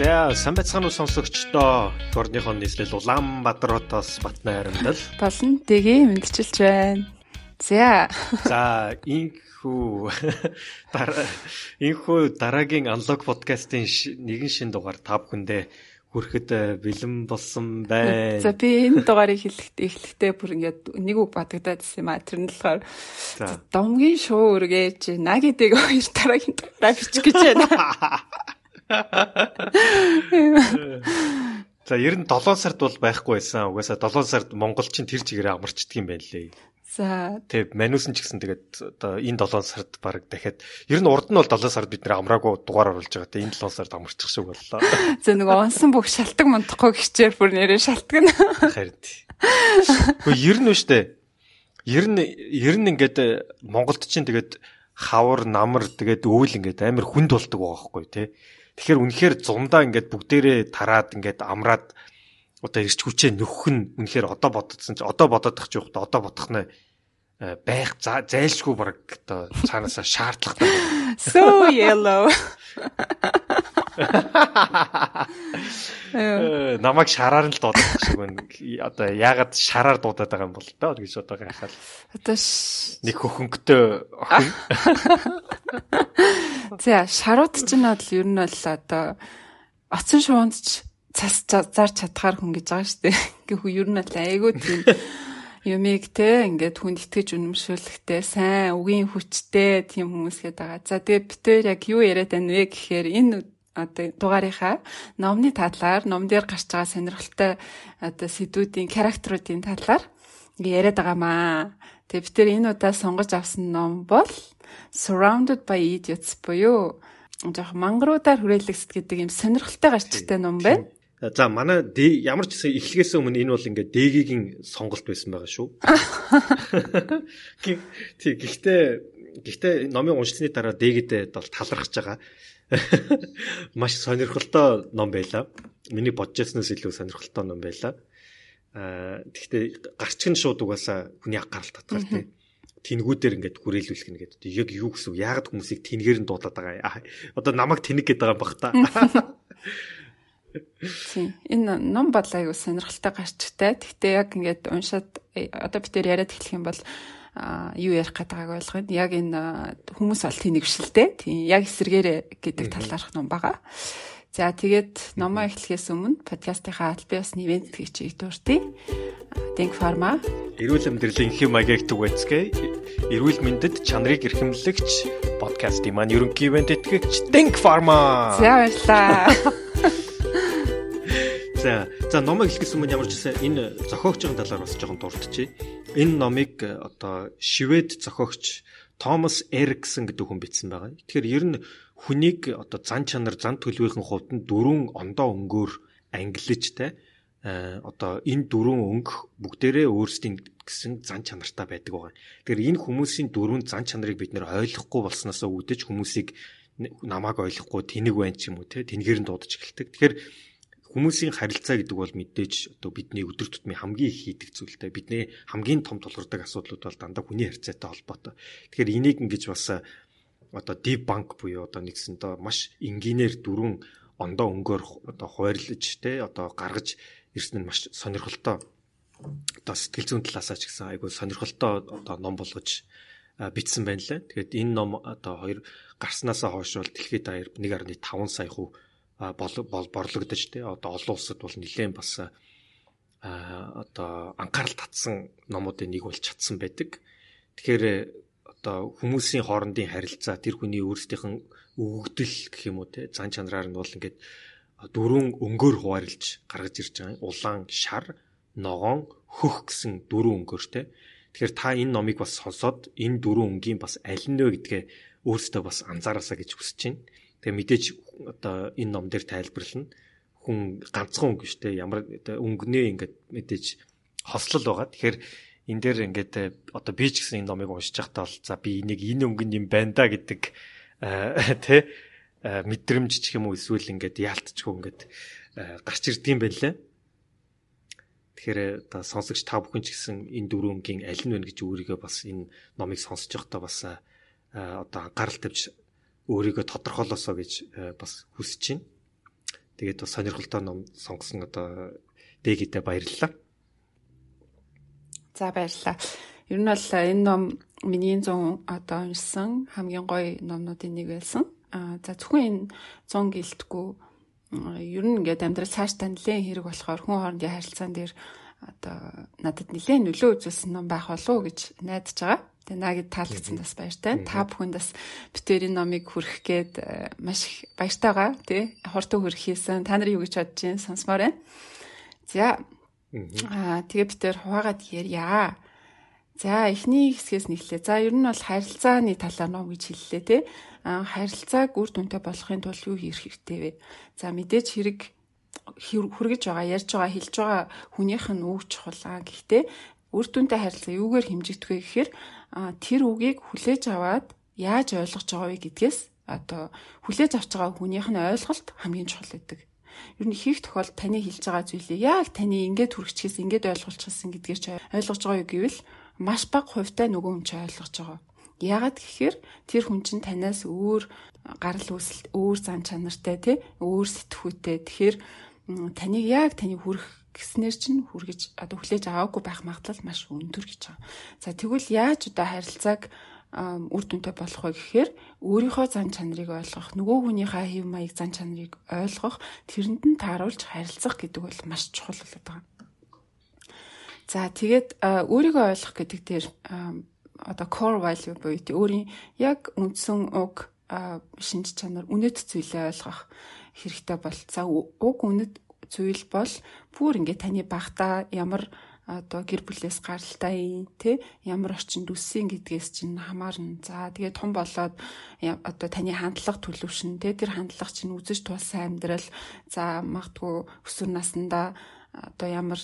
За сайн байцгаана уу сонсогчдоо. Горныхон нийслэл Улаанбаатар хотоос Батнай харамдал. Болон дэгээ мэдчилж байна. За. За инхүү инхүү дараагийн анлог подкастын нэгэн шин дугаар та бүхэндээ хүрэхэд э, бэлэн болсон байна. За би энэ дугаарыг хэлэхдээ эхлэхдээ бүр ингээд нэг үг бодогдоод ирсэн юм а. Тэр нь болохоор домгийн шоу үргээж нагидыг хоёр дараагийн дугаараа бичих гэж байна. За ер нь 7 сард бол байхгүй байсан. Угаасаа 7 сард монголчин тэр чигээрээ амарчдаг юм байна лээ. За тэг манус нь ч гэсэн тэгээд одоо энэ 7 сард баг дахиад ер нь урд нь бол 7 сард бид нэр амраагүй дугаар оруулж байгаа. Тэг энэ 7 сард амарчих шиг боллоо. За нөгөө онсон бүх шалтгаан мунтахгүй гिचээр бүр нэрээ шалтгаан. Харин. Гэхдээ ер нь дээ. Ер нь ер нь ингээд Монголд чинь тэгээд хавар намар тэгээд өвөл ингээд амар хүнд болдог байгаа байхгүй тий. Тэгэхээр үнэхээр зундаа ингээд бүгдээрээ тараад ингээд амраад одоо ирч хүчээ нөхөх нь үнэхээр одоо бодсон чи одоо бодоод тах чи одоо бодох нь байх зайлшгүй баг одоо цаанаасаа шаардлагатай. So yellow. Э, намайг шараар нь л дуудах шиг байна. Одоо яагаад шараар дуудаад байгаа юм бол тоо гэж одоо гайхаад. Одоо нэг хөхөнгөтэй охин. За шарууд чинь бол ер нь бол одоо оцсон шуунд ч цас зарч чадхаар хүн гэж байгаа шүү дээ. Гэхдээ ер нь бол айгүй тийм юмыг те ингээд хүнд итгэж үнэмшүүлэхтэй сайн үгийн хүчтэй тийм хүмүүс гээд байгаа. За тэгээ битээр яг юу яриад байна вэ гэхээр энэ одоо дугаарынхаа номны талаар ном дээр гарч байгаа сонирхолтой одоо сэдвүүдийн характеруудын талаар яриад байгаамаа. Тэгээ бид тэр энэ удаа сонгож авсан ном бол Surrounded by Idiots буюу жоох мангаруудаар хүрээлэгсэд гэдэг юм сонирхолтой гарчтай ном байна. За манай ямар ч гэсэн эхлэхээс өмнө энэ бол ингээд дэгийн сонголт байсан байгаа шүү. Тий гэхдээ гэхдээ номын уншсны дараа дэгдэд бол талархаж байгаа. Маш сонирхолтой ном байла. Миний бодчихснаас илүү сонирхолтой ном байла. Аа гэхдээ гарчгийн шууд угаасаа хүний анхаарал татгал тий. Тэнгүүдээр ингээд хүрээлүүлэх нь гэдэг. Яг юу гэсэн үг? Яагаад хүмүүсийг тэнгээр нь дуудаад байгаа юм? Одоо намайг тэнэг гэдэг байгаа юм бах та. Тийм. Энэ ном бол аюу сонирхолтой гарчтай. Гэхдээ яг ингээд уншаад э, одоо бид нэр яриад эхлэх юм бол юу ярих гээд байгааг ойлгоно. Яг энэ хүмүүс бол тийг шилдэ. Тийм яг эсэргээрээ гэдэг талаарх ном байгаа. За тэгээд номоо эхлэхээс өмнө подкастынхаа аль биес нэвент хийчихийг дурдъя. Denk Pharma. Эрүүл амьдралын хэм маягийг түгээцгээ. Эрүүл мэндэд чанарыг эрхэмлэгч подкастын маань ерөнхий ивент итгэгч Denk Pharma. За баярлалаа. За за номыг хэлэхээс өмнө ямар ч гэсэн энэ зохиогчийн талаар бас жоохон дурдчихъя. Энэ номыг э, одоо швед зохиогч Томас Эриксон гэдэг хүн бичсэн байгаа. Тэгэхээр ер нь хүнийг одоо зан чанар, зан төлөвийн хувьд нь дөрвөн ондоо өнгөөр ангилж те одоо энэ дөрвөн өнгө бүгдээрээ өөрсдийн гэсэн зан чанартай байдаг байгаа. Тэгэхээр энэ хүмүүсийн дөрвөн зан чанарыг бид нэр ойлгохгүй болсноос үүдэж хүмүүсийг намааг ойлгохгүй тэнэг байна ч юм уу те тэнгээр нь дуудаж эхэлдэг. Тэгэхээр хүмүүсийн харилцаа гэдэг бол мэдээж одоо бидний өдөр тутмын хамгийн их хийдэг зүйлтэй. Бидний хамгийн том тулгардаг асуудлууд бол дандаа хүний харьцаатай холбоотой. Тэгэхээр энийг ингэж бас одоо deep bank буюу одоо нэгсэн доо маш энгийнээр дөрвөн ондоо өнгөөр одоо хуваарлаж те одоо гаргаж ирсэн нь маш сонирхолтой одоо сэтгэл зүйн талаасаа ч гэсэн айгүй сонирхолтой одоо ном болгож бичсэн байна лээ. Тэгээд энэ ном одоо хоёр гарснасаа хойш бол дэлхийд даяар 1.5 сая хувь борлогдож тий одоо олон улсад бол нэлээд бас одоо анхаарал татсан номуудын нэг болж чадсан байдаг. Тэгэхээр одоо хүмүүсийн хоорондын харилцаа тэр хүний өөрсдийнх нь өгөгдөл гэх юм уу те зан чанараар нь бол ингээд дөрвөн өнгөөр хуваарлж гаргаж ирж байгаа. Улаан, шар, ногоон, хөх гэсэн дөрвөн өнгөөр те. Тэгэхээр та энэ номыг бас сонсоод энэ дөрвөн өнгийн бас аль нь вэ гэдгээ өөрсдөө бас анзаараасаа гэж хүсэж байна. Тэгээ мэдээж одоо энэ ном дээр тайлбарлана. Хүн ганцхан өнгө шүү дээ. Ямар өнгөнөө ингээд мэдээж хослол байгаа. Тэгэхээр энэ дээр ингээд э, одоо би ч гэсэн энэ номыг уншиж байхдаа бол за би энийг энэ өнгөнд юм байна да гэдэг э, тэ э, мэдрэмж ч юм уу эсвэл ингээд яалтчгүй ингээд гарч ирдэм байлаа. Тэгэхээр одоо сонсогч та бүхэн ч гэсэн энэ дөрвөн өнгийн аль нь вэ гэж өөрийгөө бас энэ номыг сонсож байхдаа бас одоо анхаарал тавьж өөрийгөө тодорхойлосоо гэж э, бас хүсэж байна. Тэгээд бас сонирхолтой ном сонгосон одоо Дэгидэ баярлалаа. За баярлалаа. Ер нь бол энэ ном миний 100 одоо уншсан хамгийн гоё номнуудын нэг байсан. Аа за зөвхөн энэ 100 гэлтгүү ер нь ингээд амьдрал цаашдаа нэлээд хэрэг болохоор хүн хоорондын харилцаан дээр одоо надад нэлээд нөлөө үзүүлсэн ном байх болов уу гэж найдаж байгаа. Тэгээ наагид таалагдсан бас баяртай. Та бүхэнд бас битэрийн номыг хүргэх гээд э, маш их баяртай байгаа тий. Хурдан хүргэх хийсэн. Та нар юу гэж бодож байна? Сонсмоор байна. За. Аа тэгээ битэр хуваагаад ярья. За эхний хэсгээс нэглээ. За ер нь бол харилцааны талаар ном гэж хэллээ те. А харилцааг үр дүнтэй болохын тулд юу хийх хэрэгтэй вэ? За мэдээж хэрэг хүргэж байгаа, ярьж байгаа, хэлж байгаа хүнийх нь үг чухал. Гэхдээ үр дүнтэй харилцаа юугаар хэмжигдэх вэ гэхээр тэр үгийг хүлээж аваад яаж ойлгож байгаа вэ гэдгээс одоо хүлээж авч байгаа хүнийх нь ойлголт хамгийн чухал гэдэг. Ер нь хийх тохиолдолд таны хэлж байгаа зүйлийг яг таны ингээд хүрчихсэн, ингээд ойлгуулчихсан гэдгээр чи ойлгож байгаа юу гэвэл маш бага хувьтай нөгөө хүн чинь ойлгож байгаа. Яагаад гэхээр тэр хүн чинь танаас өөр гарал үүсэл өөр зан чанартай тий өөр сэтгүүтэй. Тэгэхээр таныг яг таны хүрх гэснээр чинь хүргэж одоо хүлээж аваагүй байх магадлал маш өндөр гэж байгаа. За тэгвэл яаж одоо харилцааг үр дүнтэй болох вэ гэхээр өөрийнхөө зан чанарыг ойлгох, нөгөө хүнийхээ хэв маяг зан чанарыг ойлгох, тэрэнд нь тааруулж харилцах гэдэг бол маш чухал болоод байгаа. За тэгээд өөрийгөө ойлгох гэдэг дээр одоо core value буюу өөрийн яг үндсэн уг шинж чанар үнэт зүйлээ ойлгох хэрэгтэй бол за уг үнэт зүйл бол бүр ингээд таны багтаа ямар одоо гэр бүлээс гаралтай тий ямар орчинд үссэн гэдгээс чинь хамаарна. За тэгээд том болоод одоо таны хандлага төлөвшин тий тэр хандлага чинь үзэж тулсан амьдрал за магадгүй өсвөр наснда одоо ямар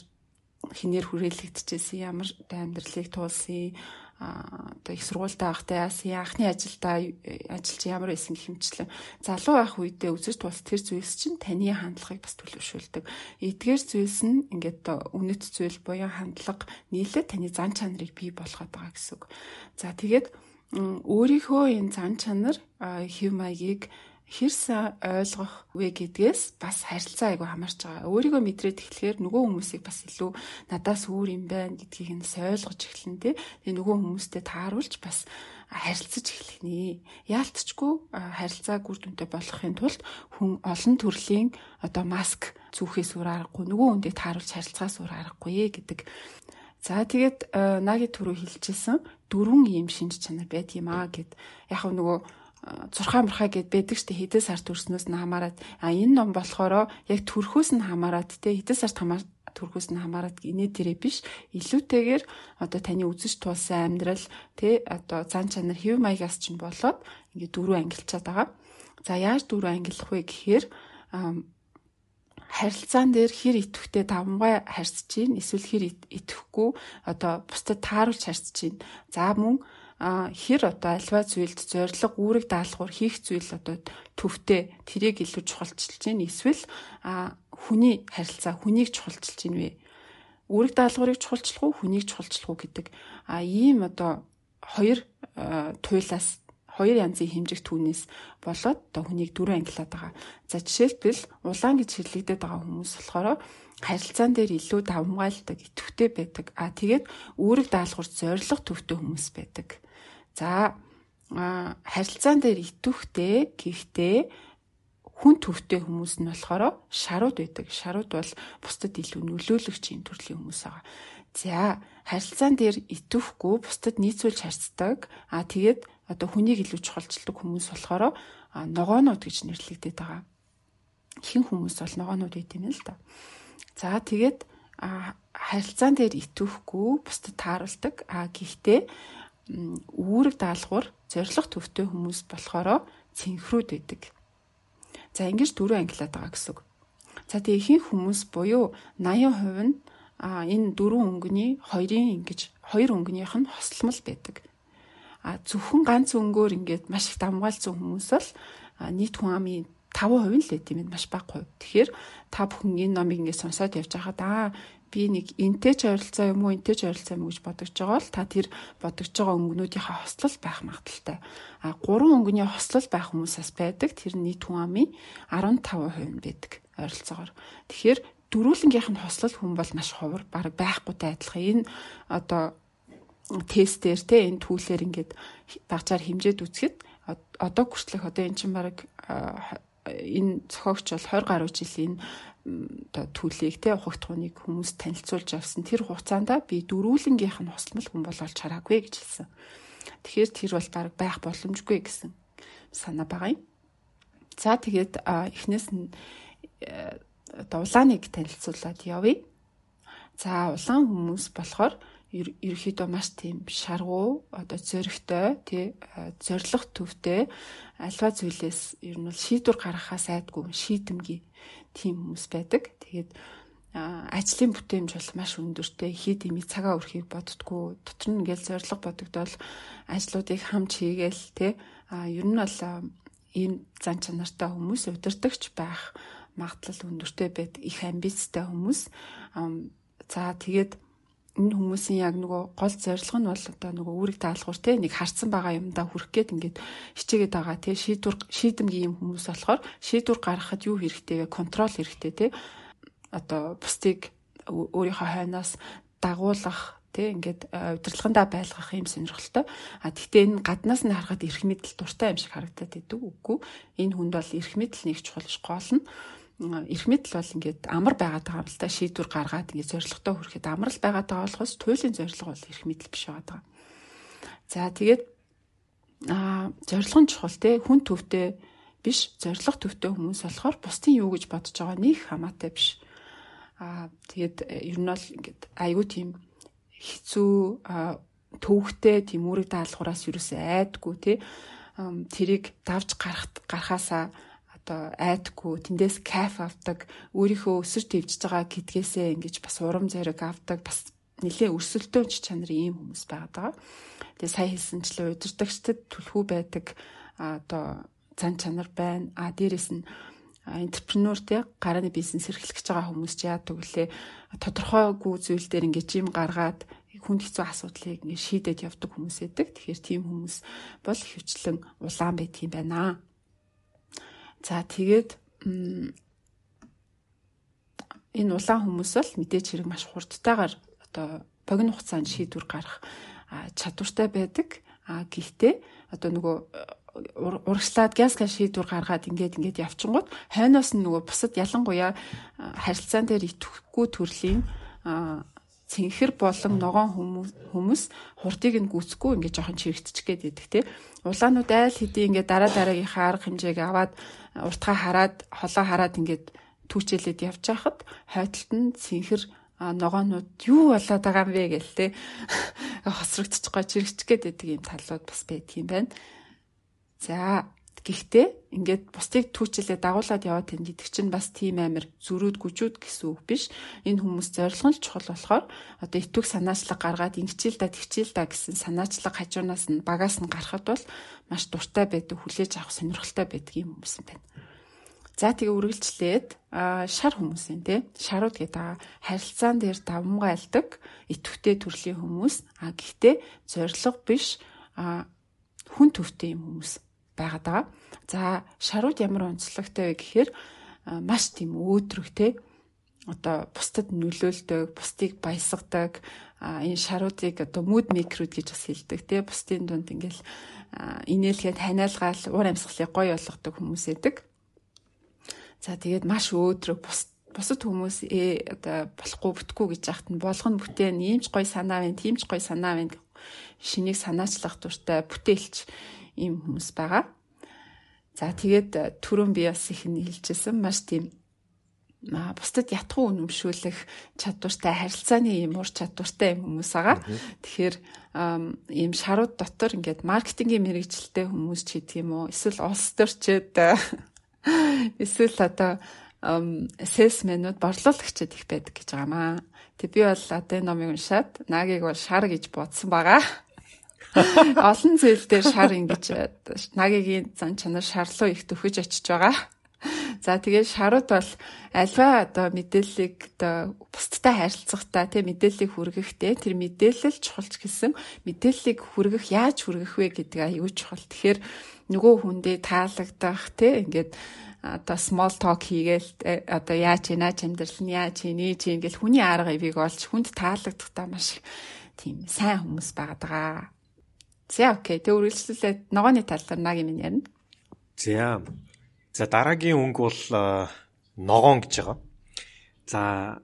хинээр хүрээлэгдэжсэн ямар амьдралыг туулсан одоо их сургуультай байхдаа яасан анхны ажилдаа ажил чи ямар байсан гэх юмчлэн залуу байх үедээ үзэж тулс тэр зүйлс чинь таны хандлагыг бас төлөвшүүлдэг. Эдгээр зүйлс нь ингээд үнэт зүйл буюу хандлага нийлээд таны зан чанарыг бий болгоод байгаа гэсэн үг. За тэгээд өөрийнхөө энэ зан чанар хэв маягийг хэрсэн ойлгох вэ гэдгээс бас харилцаа айгу хамаарч байгаа. Өөрийгөө мэдрээд эхлэхээр нөгөө хүмүүсийг бас илүү надаас өөр юм байна гэдгийг нь ойлгож эхэлнэ тий. Тэгээ нөгөө хүмүүстэй тааруулж бас харилцаж эхлэх нэ. Яалтчгүй харилцааг үр дүнтэй болгохын тулд хүн олон төрлийн одоо маск зүүхээс өөр аргагүй нөгөө хүндээ тааруулж харилцахаас өөр аргагүй гэдэг. За тэгээд наги түрүү хэлчихсэн дөрвөн ийм шинж чанар байт юм аа гэд. Яг нөгөө зурхаа мурхаа гэд байдаг штэ хэдэн сар төрснөөс нь хамаарат а энэ ном болохоро яг төрхөөс нь хамаарат те хэдэн сарт хамаар төрхөөс нь хамаарат инээ дээрээ биш илүүтэйгээр одоо таны үзэж туулсан амьдрал те одоо цан чанар хэв маягаас чинь болоод ингээ дөрөв ангилчаад байгаа. За яаж дөрөв ангилах вэ гэхээр харилцаан дээр хэр идэвхтэй давмгай харьцаж чинь эсвэл хэр идэвхгүй одоо бусдад тааруулж харьцаж чинь. За мөн хэр одоо альва зүйлд зориг үүрэг даалгавар хийх зүйл одоо төвтэй тэрийг илүү чухалчилж байна эсвэл хүний харилцаа хүнийг чухалчилж байна вэ? Үүрэг даалгаврыг чухалчлах уу хүнийг чухалчлах уу гэдэг а ийм одоо хоёр туйлаас хоёр янзын хэмжих түүнээс болоод одоо хүнийг дөрөв ангилаад байгаа. За жишээлбэл улаан гэж хэрлэгдээд байгаа хүмүүс болохоор харилцаан дээр илүү давмгайлдаг, идэвхтэй байдаг. А тэгээд үүрэг даалгавар зориг төвтэй хүмүүс байдаг. За харилцаан дээр итвэхтэй гэхдээ хүн төвтэй хүмүүс нь болохоор шарууд байдаг. Шарууд бол бусдад илүү нөлөөлөгч юм төрлийн хүмүүс байгаа. За харилцаан дээр итвэхгүй бусдад нийцүүлж харьцдаг. А тэгээд одоо хүнийг илүү чухалчилдаг хүмүүс болохоор ногоонууд гэж нэрлэгдээд байгаа. Ихэнх хүмүүс бол ногоонууд байт юм л да. За тэгээд харилцаан дээр итвэхгүй бусдад тааруулдаг. А гэхдээ үүрэг даалгавар зориг төвтэй хүмүүс болохоро цэнхрүүд байдаг. За ингэж дөрөв ангилаад байгаа гэсэн үг. За тэгээ ихэнх хүмүүс буюу 80% нь а энэ дөрвөн өнгөний хоёрын ингэж хоёр өнгөнийх нь хосломл байдаг. А зөвхөн ганц өнгөөр ингээд маш их давмгаалцсан хүмүүс бол нийт хүн амын 5% л байт юм маш бага хувь. Тэгэхээр та бүхэн энэ номыг ингээд сонсоод явж байхад аа би нэг энтэй ч ойролцоо юм уу энтэй ч ойролцоо юм уу гэж бодож байгаа бол та тэр бодож байгаа өнгөнүүдийнхээ хослол байх магадaltaй. А гурван өнгөний хослол байх хүмүүсээс байдаг тэр нийт хүн амын 15% нь байдаг. ойролцоогоор. Тэгэхээр дөрүүлэнгийнх нь хослол хүн бол маш ховор баг байхгүйтэй адилхан. Энэ одоо тестээр те энэ түүлээр ингээд багцаар хэмжээд үзэхэд одоо хүртэлх одоо эн чинь баг энэ зохиогч бол 20 гаруй жилийн төлийг те ухагтхууныг хүмүүс танилцуулж авсан тэр хугацаанд би дөрүүлэнгийнх нь хослмол хүн бол олж хараагүй гэж хэлсэн. Тэгэхээр тэр бол баг байх боломжгүй гэсэн санаа байгаа юм. За тэгээд эхнээс нь э, улааныг танилцуулаад явъя. За улаан хүмүүс болохоор ерөөхдөө маш тийм шаргуу одоо зөрөгтэй тий зориг төвтэй альва зүйлээс ер нь бол шийдвэр гаргахаас айдгүй шийдэмгий тийм хүмүүс байдаг. Тэгээд ажлын бүтээмж бол маш өндөртэй. Хий дими цагаа өрхийг боддггүй дотор нь ингээл зориг бодогдол ажлуудыг хамж хийгээл тий а ер нь бол ийм зан чанартай хүмүүс удирдахч байх магадлал өндөртэй байдаг их амбицтай хүмүүс. За тэгээд энэ хүмүүсийн яг нөгөө гол зорилго нь бол одоо нөгөө үүрэг даалгавар те нэг харцсан байгаа юмдаа хүрх гээд ингээд хичээгээд байгаа те шийдвэр шийдэмгийн юм хүмүүс болохоор шийдвэр гаргахад юу хэрэгтэй вэ контрол хэрэгтэй те одоо бусдыг өөрийнхөө хойноос дагуулах тий ингээд удирдлагандаа байлгах юм сонирхолтой. А тэгтээ энэ гаднаас нь харахад эрх мэдэл дуртай юм шиг харагдаад идэв үгүй. Энэ хүнд бол эрх мэдэл нэг чухал гол нь эрх мэдэл бол ингээд амар байгаад байгаа юм л та шийдвэр гаргаад ингээд зорилготой хүрэхэд амар л байгаад байгаа болохоос туйлын зорилго бол эрх мэдэл биш байгаа. За тэгээд а зорилго нь чухал те хүн төвтэй биш зорилго төвтэй хүмүүс болохоор бусдын юу гэж бодож байгаа нэг хамаатай биш. А тэгээд ер нь бол ингээд айгүй тийм хэцүү төвхтэй тийм үүрэг даалгавраас юусэн айдгүй те тэрийг давж гарах гарахаасаа одоо айдгүй тэндээс кайф авдаг өөрийнхөө өсөр твжж байгаа гэдгээсээ ингэж бас урам зориг авдаг бас нэлээ өрсөлдөөн ч чанарын ийм хүмүүс байгаа. Тэгээ сая хэлсэнчлээ удирдагчдад түлхүү байдаг одоо цан чанар байна. А дээрэс нь энтерпренeur те гарааны бизнес эрхлэж байгаа хүмүүс ч яадаг вүлээ тодорхойгүй зүйл дээр ингэж юм гаргаад хүнд хэцүү асуудлыг ингэ шийдээд явдаг хүмүүс эдэг. Тэгэхээр тийм хүмүүс бол хөвчлэн улаан байдаг юм байна. За тэгээд энэ улаан хүмүүс бол мэдээч хэрэг маш хурдтайгаар одоо богино хугацаанд шийдвэр гарах чадвартай байдаг. А гэхдээ одоо нөгөө урагшлаад гяска шийдвэр гаргаад ингээд ингээд явчингууд хойноос нь нөгөө бусад ялангуяа харилцаан дээр итгэхгүй төрлийн цэнхэр болон ногоон хүмүүс хурдыг нь гүцэхгүй ингээд жоохон чирэгдчих гээд идэх те. Улаанууд айл хэдий ингээд дараа дараагийнхаа арга хэмжээг аваад уртгаа хараад холоо хараад ингээд түүчэлээд явж хахад хойдолт нь цэнхэр ногоонууд юу болоод байгаа юм бэ гэл те. Хосрогдчих гоо чирэгчих гээд байдаг юм талууд бас байдаг юм байна. За Гэхдээ ингээд бусдыг түүчилээ дагуулад яваад тань гэдэг чинь бас тийм амир зөрүүд гүжүүд гэсэн үг биш. Энэ хүмүүс зорилго нь чухал болохоор одоо итвэх санаачлаг гаргаад ингэчил да тэгчил да гэсэн санаачлаг хажуунаас нь багаас нь гарахад бол маш дуртай байдаг, хүлээж авах сонирхолтой байдаг юм хүмүүс юм байна. За тэгээ үргэлжлээд шар хүмүүс юм те. Шарууд гэдэг харилцаан дээр давмгайлдаг итвэхтэй төрлийн хүмүүс. А гэхдээ зорилго биш хүн төвтэй юм хүмүүс байгаад байгаа. За шарууд ямар онцлогтой вэ гэхээр маш тийм өөдрөг те одоо бусдад нөлөөлдөг, бусдыг баясгадаг энэ шаруудыг одоо mood maker гэж бас хэлдэг те бусдын дунд ингээл инээлгээд ханиалгаал уур амьсгалыг гоё болгодог хүмүүс эдэг. За тэгээд маш өөдрөг бус бусад хүмүүс ээ одоо болохгүй бүтггүй гэж яхад нь болгоно бүтээн иймч гоё санаа байна, тиймч гоё санаа байна. Шинийг санаачлах дуртай бүтээлч ийм хүмүүс байгаа. За тэгээд э, түрүүн би бас их нь хэлжсэн маш тийм бусдад ятгуу үнэмшүүлэх чадвартай харилцааны юм ур чадвартай юм хүмүүс байгаа. Тэгэхээр ийм шарууд дотор ингээд маркетингийн мэрэгчлэлтэй хүмүүс ч гэдэг юм уу эсвэл улс төрчид эсвэл одоо assessment-ууд борлуулагчид их байдаг гэж байгаа маа. Тэг би бол одоо энэ номыг уншаад нагийг бол шар гэж бодсон байгаа. Олон зүйл дээр шар ингэж нагийн зан чанар шарлуу их төхөж очиж байгаа. За тэгээд шарууд бол альва одоо мэдээллийг одоо бусдтай харилцахтаа тийм мэдээллийг хүргэхдээ тэр мэдээлэл чухалч гэсэн мэдээллийг хүргэх яаж хүргэх вэ гэдэг аюул чухал. Тэгэхээр нөгөө хүндээ таалагдах тийм ингээд одоо small talk хийгээл одоо яаж чи наач амьдрал нь яаж нээ чи ингээл хүний арга ивийг олж хүнд таалагдахтаа маш тийм сайн хүмүүс байгаа. За окей. Тэг үргэлжлүүлээд ногооны тал дээр наг юм ярина. За. За дараагийн өнгө бол ногоон гэж байгаа. За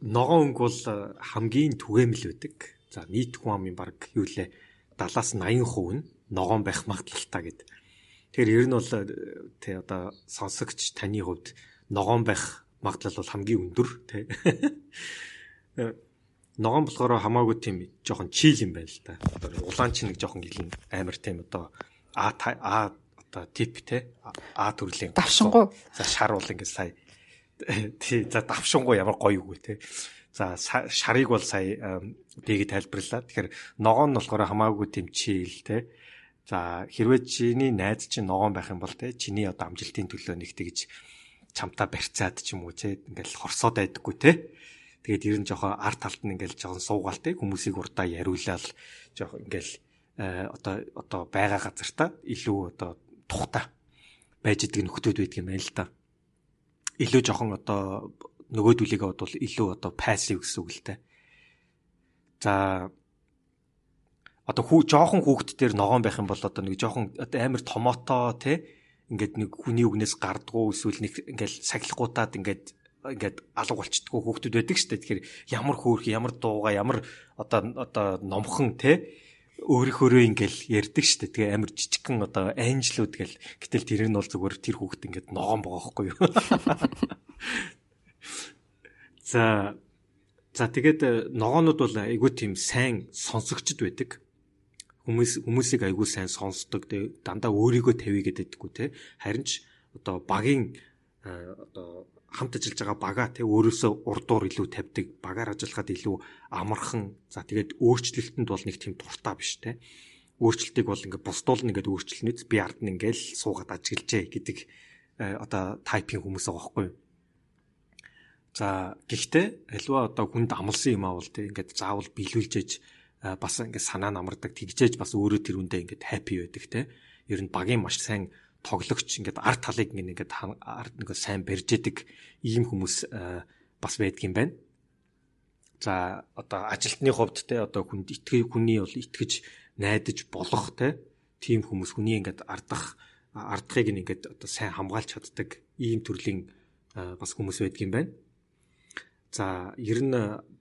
ногоон өнгө бол хамгийн түгээмэл байдаг. За нийт хүн амын баг юу лээ 70-аас 80% нь ногоон байх магадлалтай гэдэг. Тэгэхээр ер нь бол тий одоо сонсогч таны хувьд ногоон байх магадлал бол хамгийн өндөр тий. Ногоон болохоор хамаагүй тийм жоохон чийл юм байна л да. Одоо улаан чинь нэг жоохон гэлэн амар тийм одоо А А одоо тип тий А төрлийн давшингуу. За шар бол ингээд сая тий за давшингуу ямар гоё үгүй тий. За шарыг бол сая биег тайлбарлаа. Тэгэхээр ногоон нь болохоор хамаагүй тийм чийл тий За хэрвээ чиний найз чинь ногоон байх юм бол те чиний одоо амжилтын төлөө нэг тэгж чамтаа барьцаад ч юм уу те ингээл хорсоод байдаггүй те. Тэгээд ер нь жоохон арт талд нь ингээл жоохон суугаалтай хүмүүсийг урдаа яриулаад жоохон ингээл э, одоо одоо байгаа газартаа илүү одоо тухта байж идэг нөхдүүд байдаг юм байна л да. Илүү жоохон одоо нөгөөдүүлээгээ бодвол илүү одоо пассив гэсэн үг л те. За одоо хүү жоохон хүүхэд дээр ногоон байх юм бол одоо нэг жоохон одоо амар томотоо те ингээд нэг хүний үгнээс гардгуу эсвэл нэг ингээд сахилгуутаад ингээд ингээд алга болчдгоо хүүхдүүд байдаг шүү дээ. Тэгэхээр ямар хөөрх, ямар дууга, ямар одоо одоо номхон те өөрийнхөөрөө ингээл ярьдаг шүү дээ. Тэгээ амар жижигхэн одоо анжлууд гэл гэтэл тэр нь бол зүгээр тэр хүүхд ингээд ногоон байгаа хгүй юу. За за тэгээд ногоонууд бол айгүй тийм сайн сонсогчд байдаг хүмүүс хүмүүсийг айгүй сайн сонсдог дандаа өөрийгөө тавья гэдэггүй те харин ч одоо багийн одоо хамт ажиллаж байгаа бага те өөрөөсөө урдуур илүү тавьдаг багаар ажиллахад илүү амархан. За тэгээд өөрчлөлтөнд бол нэг тийм дуртай биш те. Өөрчлөлтийг бол ингээд бусдуулна ингээд өөрчлөнөд би ард нь ингээд суугаад ажиглажээ гэдэг одоо тайпийн хүмүүс байгаа байхгүй юу? За гэхдээ альва одоо хүнд амлсан юм аа бол тэг ингээд заавал биелүүлж ээж бас ингээд санаа намардаг тэгжээж бас өөрөө тэр үндэ ингээд хаппи байдаг те. Ер нь багийн маш сайн тоглогч ингээд арт талыг ингээд арт нэг сайн барьж идэг ийм хүмүүс бас байдаг юм байна. За одоо ажилтны хувьд те одоо хүнд итгэж хүний бол итгэж найдаж болох те тийм хүмүүс хүний ингээд ардах ардахыг ингээд одоо сайн хамгаалж чаддаг ийм төрлийн бас хүмүүс байдаг юм байна. За ер нь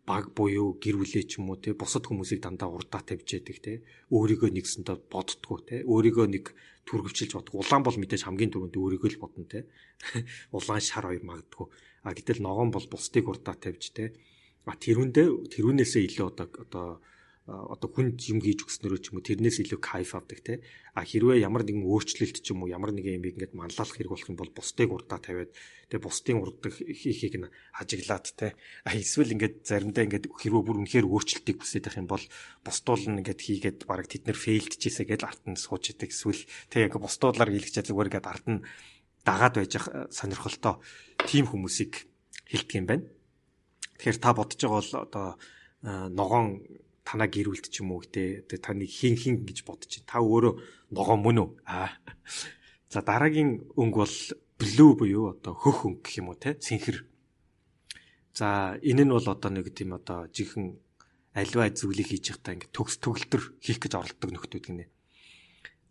баг буюу гэр бүлээ ч юм уу те бусад хүмүүсийг дандаа урдаа тавьж яадаг те өөрийгөө нэгсэндээ боддгоо те өөрийгөө нэг түргэвчилж боддог. Улаан бол мэдээж хамгийн түрүүнд өөрийгөө л бодно те. Улаан шар хоёр магадгүй. А гэтэл ногоон бол бусдыг урдаа тавьж те. А тэрүүндээ тэрүүнээсээ илүү одоо одоо одоо хүн юм хийж өгснөрөө ч юм уу тэрнээс илүү кайф авдаг те а хэрвээ ямар нэгэн өөрчлөлт ч юм уу ямар нэгэн юм ингээд манлайлах хэрэг болох юм бол бусдыг урдаа тавиад тэгээ бусдын урддаг хийхийг нь хажиглаад те а эсвэл ингээд заримдаа ингээд хэрвээ бүр үнэхээр өөрчлөлтийг хүсэж байх юм бол бусдуулн ингээд хийгээд бараг тэд нэр фейлдчихээсэ гэж арт нь сууж идэг эсвэл тэгээ ингээд бусдуулаар хийлгэж зүгээр ингээд арт нь дагаад байж сонирхолтой тийм хүмүүсийг хилдэг юм байна. Тэгэхээр та бодож байгаа бол одоо ногоон танаа гэрүүлт ч юм уу те таны хин хин гэж бодож чинь та өөрөө ногоо мөн үү? Аа за дараагийн өнгө бол блүү буюу одоо хөх өнгө гэх юм уу те цэнхэр за энэ нь бол одоо нэг тийм одоо жихэн альва зүйлийг хийж байхдаа ингээд төгс төгөлтөр хийх гэж оролддог нөхдүүд гинэ.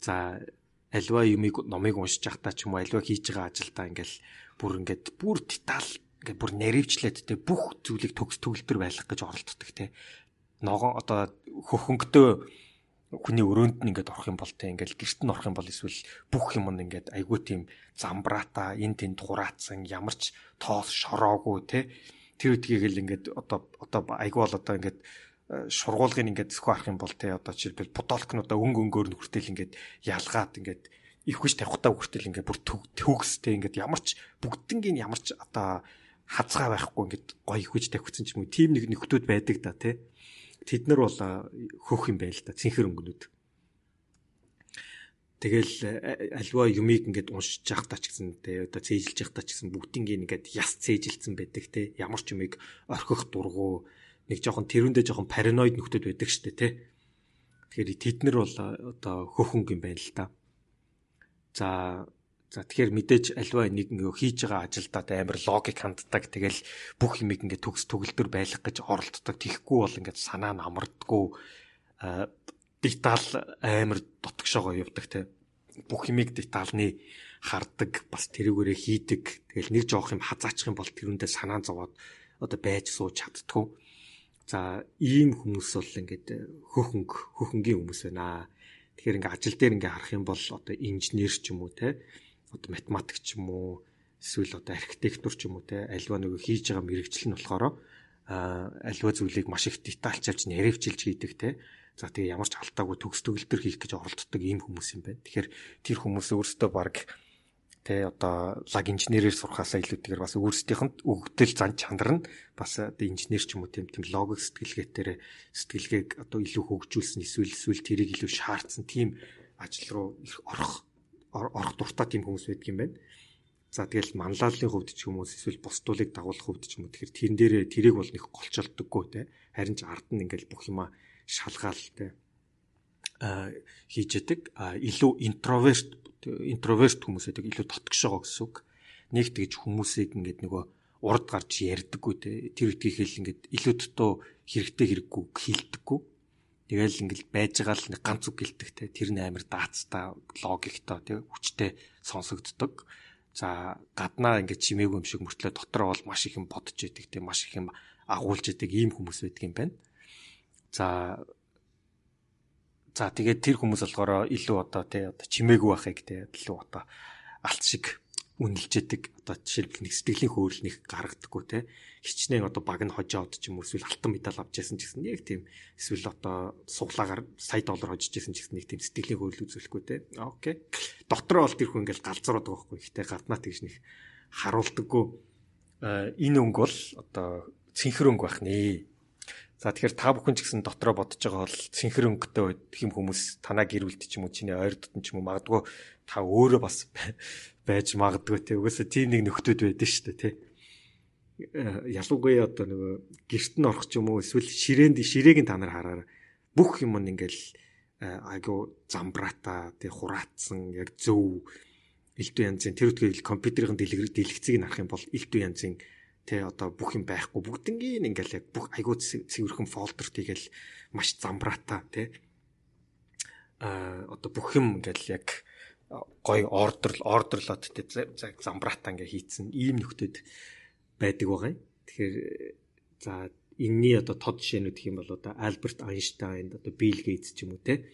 За альва юмыг номыг уншиж байхдаа ч юм уу альва хийж байгаа ажилдаа ингээл бүр ингээд бүр деталь ингээд бүр наривчлаад те бүх зүйлийг төгс төгөлтөр байлгах гэж оролддог те ногоон одоо хөхөнгөдөө хүний өрөөнд нь ингээд орох юм бол те ингээд гэрт нь орох юм бол эсвэл бүх юм нь ингээд айгүй тийм замбраата эн тэнд хураацсан ямарч тоос шороогүй те. Тэр үдгийг л ингээд одоо одоо айгүй бол одоо ингээд э, шургуулгын ингээд зөхөө арах юм бол те одоо жишээлбэл подолкнуудаа өнг өнгөөр нь хүртэл ингээд ялгаад ингээд ихвч тавихтаа хүртэл ингээд бүр төгстэй ингээд ямарч бүгднгийн ямарч одоо хазгаа байхгүй ингээд гоё ихвч тавьчихсан ч юм уу тийм нэг нөхдүүд байдаг да те Тэд нар бол хөөх юм байл та цэнхэр өнгөнүүд. Тэгэл альва юмыг ингээд уншиж явах та ч гэсэн те одоо цээжилж явах та ч гэсэн бүгднийг ингээд яс цээжилсэн байдаг те ямар ч юмыг орхих дургу нэг жоохон тэрүүндээ жоохон параноид нөхдөд байдаг штэ те. Тэгэхээр тэд нар бол одоо хөөхөнг юм байна л та. За За тэгэхээр мэдээж альва нэг ингээ хийж байгаа ажилдаа амар логик ханддаг. Тэгэл бүх юмыг ингээ төгс төгөлдөр байлгах гэж оролддог. Тихгүй бол ингээ санаа нь амардггүй детал амар дотгошоогоо явдаг те. Бүх юмыг деталны хардаг, бас тэрүүгээрээ хийдэг. Тэгэл нэг жоох юм хазаачих юм бол тэрүүндээ санаа зовоод одоо байж сууж чаддгүй. За ийм хүмүүс бол ингээд хөхөнг хөхөнгийн хүмүүс байна. Тэгэхээр ингээд ажил дээр ингээд харах юм бол одоо инженер ч юм уу те одоо математик ч юм уу эсвэл одоо архитектур ч юм уу те альва нэг хийж байгаа мэрэгжил нь болохоор альва зүйлийг маш их детальч авч нэрэвчилж хийдэг те За тэгээ ямар ч алдаагүй төгс төгөлдөр хийх гэж оролддог ийм хүмүүс юм байна. Тэгэхээр тэр хүмүүс өөрсдөө баг тэ одоо лаг инженерээр сурхаасаа илүүтэйгээр бас өөрсдийнхэнд өгдөл зан чанар нь бас одоо инженер ч юм уу тийм тийм логик сэтгэлгээгээр сэтгэлгээг одоо илүү хөгжүүлсэн эсвэл эсвэл тэрийг илүү шаардсан тийм ажил руу орох орох дуртай тийм хүмүүс байдаг юм байна. За тэгэл манлайллын хувьд ч уу эсвэл бусдуулыг дагуулах хувьд ч юм уу тэгэхээр тэрэн дээрээ тэрийг бол нэг голчолдоггүй те. Харин ч ард нь ингээл бүх юма шалгаалтай а хийж яадаг илүү интроверт интроверт хүмүүс байдаг. Илүү дотгошоо гэсэн үг. Нэг тэгж хүмүүсийг ингээд нөгөө урд гарч ярьдаггүй те. Тэр үтгий хэл ингээд илүү дотоо хэрэгтэй хэрэггүй хилдэггүй тэгэл ингээд байж байгаа л нэг ганц үг гэлдэг те. Тэр нь амар даацтай логиктой те. Хүчтэй сонсогддог. За гаднаа ингээд чимээгүй юм шиг мөртлөө дотроо бол маш их юм бодож идэг те. Маш их юм агуулж идэг ийм хүмүүс байдаг юм байна. За За тэгээд тэр хүмүүс болохоор илүү одоо тий одоо чимээгүй байхыг тий илүү одоо алт шиг үнэлжэдэг одоо жишээлбэл нэг сэтгэлийн хөөрөлнөх гаргадаггүй тий хичнээн одоо баг нь хожоод ч юм уу эсвэл алтан медаль авч яасан ч гэсэн яг тийм эсвэл одоо суглаагаар сая доллар хожиж яасан ч гэсэн нэг тийм сэтгэлийн хөөрөл үзүүлэхгүй тий окей. Дотроо бол тэр хүн ингээл галзуураад байгаа хгүй ихтэй гаднаа тэгж нэг харуулдаггүй энэ өнгө бол одоо цэнхэр өнгө байх нэ За тэгэхээр та бүхэн ч гэсэн дотроо бодож байгаа бол синхэр өнгөтэй хэм хүмүүс танаа гэрүүлт ч юм уу чиний ойр дотн ч юм уу магадгүй та өөрөө бас байж магадгүй те. Угаасаа тийм нэг нөхдөд байдаг шүү дээ те. Э, ялангуяа одоо нөгөө гэрт нь орох ч юм уу эсвэл ширээнд ширээг нь та нар хараар бүх юм нь ингээл э, айгу замбраата тэг хураацсан яг зөв. Элдв янзын тэр үтгэл компьютерийн дэлгэцийг нь харах юм бол элдв янзын Тэ одоо бүх юм байхгүй. Бүгднгийн ингээл яг бүх айгуу цэвэрхэн фолдер тийгэл маш замбраата тэ а одоо бүх юм ингээл яг гой ордер ордерлоод тэ замбраата ингээ хийцэн ийм нөхдөд байдаг байгаа юм. Тэгэхээр за энэний одоо тод жишээнүүд гэх юм бол одоо Альберт Айнштайн одоо Билл Гейтс ч юм уу те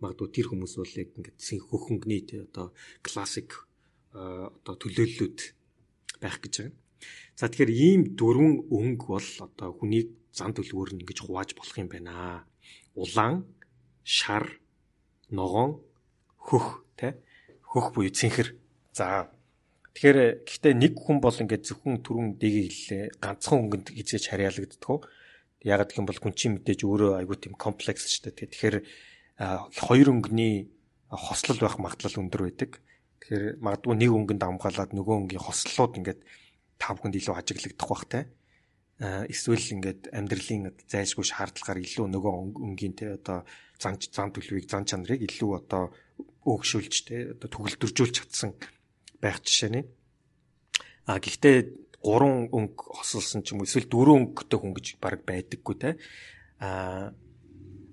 магадгүй тэр хүмүүс бол яг ингээд синх хөхөнгний те одоо классик одоо төлөөллүүд байх гэж байгаа. За тэгэхээр ийм дөрвөн өнгө бол одоо хүнийг зан төлөвөөр нь ингэж хувааж болох юм байна. Улаан, шар, ногоон, хөх тэ хөх буюу цэнхэр. За тэгэхээр гэхдээ нэг хүн бол ингээд зөвхөн түрүүн дэгийг хэллээ. Ганцхан өнгөнд хизээж харьяалагддаг. Ягаад гэх юм бол хүн чинь мэдээж өөрөө айгүй тийм комплекс шүү дээ. Тэгэхээр хоёр өнгөний хослол байх магадлал өндөр байдаг. Тэгэхээр магадгүй нэг өнгөнд амгаалаад нөгөө өнгөний хослолууд ингээд та бүхэнд илүү ажиглагдах бах те эсвэл ингээд амьдралын зайлшгүй шаардлагаар илүү нөгөө өнгийн те одоо зан зан төлөвийг зан чанарыг илүү одоо өөгшүүлж те одоо төгөлдржүүлж чадсан байх жишээ нэ а гэхдээ гурван өнгө хосолсон ч юм уу эсвэл дөрвөн өнгөтэй хүн гэж баг байдаггүй те а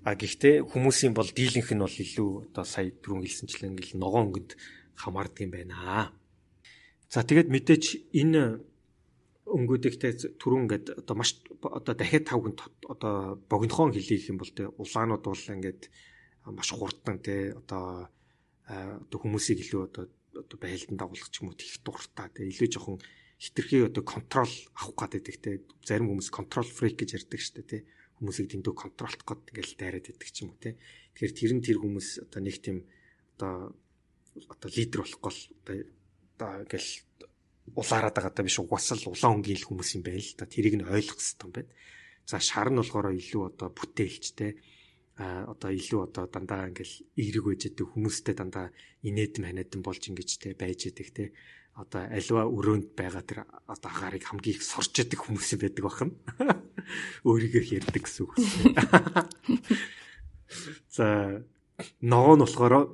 а гэхдээ хүмүүсийн бол дийлэнх нь бол илүү одоо сая дөрөв хэлсэнчлэн ингээл ногоон өнгөнд хамаардаг юм байна. За тэгээд мэдээж энэ өнгөдөгтэй түрүүн ингээд одоо маш одоо дахиад тав хүн одоо богинохон хэлийх юм бол тэ улаанууд бол ингээд маш хурдан тэ одоо одоо хүмүүсийг илүү одоо одоо байлдан дагуулах ч юм уу тех дуртай. Тэ илүү жоохон хитрхи одоо контрол авах гэдэг тэ. Зарим хүмүүс контрол фрик гэж ярьдаг шүү дээ тэ. Хүмүүсийг дэндүү контролтох гээд ингээл дайраад байдаг ч юм уу тэ. Тэгэхээр тэр нь тэр хүмүүс одоо нэг тийм одоо одоо лидер болохгүй л одоо одоо ингээл улаарад байгаа даа биш угсаал улаан өнгийн хүмүүс юм байл л да. Тэрийг нь ойлгох хэрэгтэй юм байна. За шар нь болохоор илүү одоо бүтээлчтэй а одоо илүү одоо дандаа ингээл эерэг байж байгаа хүмүүстэй дандаа инээдэн ханиадан болж ингэж те байж идэг те одоо альва өрөөнд байгаа тэр одоо агаарыг хамгийн их сорж идэг хүмүүс байдаг бахан өөрийгөө ярьдаг гэсэн үг. За ногоо нь болохоор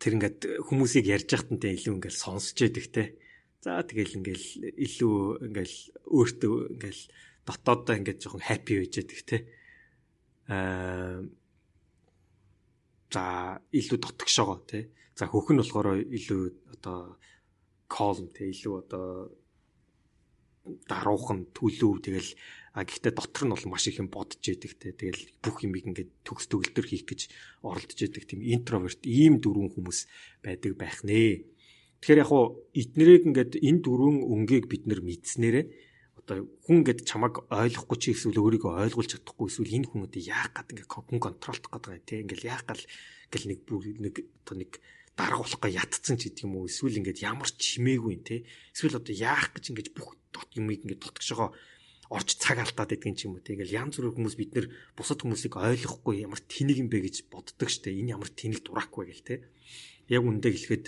тэр ингээд хүмүүсийг ярьж байхад нь илүү ингээд сонсч яадаг те. За тэгэл ингээл илүү ингээл өөртөө ингээл дотооддоо ингээд жоохон хаппи байж яадаг те. За илүү дотгошоогоо те. За хөхн болохоор илүү одоо calm те илүү одоо даруухан төлөв тэгэл а гэхдээ дотор нь бол маш их юм бодож яадаг те тэгэл бүх юмыг ингээд төгс төгөлдөр хийх гэж оролдож яадаг тийм интроверт ийм дөрвөн хүмүүс байдаг байх нэ. Тэгэхээр яг хуу эднэрийг ингээд энэ дөрвөн өнгийг бид нар мэдснээрээ одоо хүн ингээд чамаг ойлгохгүй чи эсвэл өөрийгөө ойлгуулж чадахгүй эсвэл энэ хүн одоо яах гээд ингээд хүн контролдох гэдэг юм те ингээд яах гал гэл нэг бүр нэг одоо нэг дарга болохгүй ятцсан ч гэдэг юм уу эсвэл ингээд ямар ч чимээгүй те эсвэл одоо яах гэж ингээд бүх дот юмыг ингээд дотгошоо орж цаг алдаад байдаг юм уу те ингээл янз бүрийн хүмүүс бид нэр бусад хүмүүсийг ойлгохгүй ямар тэнэг юм бэ гэж боддог штэ. Энэ ямар тэнэг дурак вэ гэл те яг үндэ хэлэхэд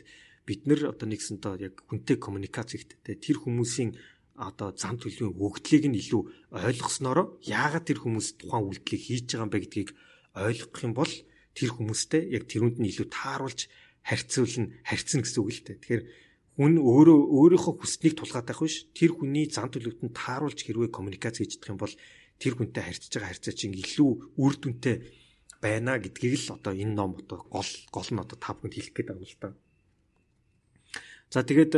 бид нар одоо нэгсэнтэй яг хүнтэй коммуникац хийхдээ тэр хүмүүсийн одоо зам төлөвийн өгдлийг нь илүү ойлгосноор яагаад тэр хүмүүс тухайн үйлдэлийг хийж байгаа юм бэ гэдгийг ойлгох юм бол тэр хүмүүстэй яг тэрүнд нь илүү тааруулж харьцуулна харьцна гэсэн үг л дээ. Тэгэхээр хүн өөрөө өөрийнхөө хүснийг тулгаад байх биш тэр хүний зам төлөвт нь тааруулж хэрвээ коммуникац хийж чадах юм бол тэр хүнтэй харьцаж байгаа харьцаа чинь илүү үр дүнтэй байна гэдгийг л одоо энэ ном одоо гол гол нь одоо та бүхэнд хэлэх гээд байгаа юм л та. За тэгээд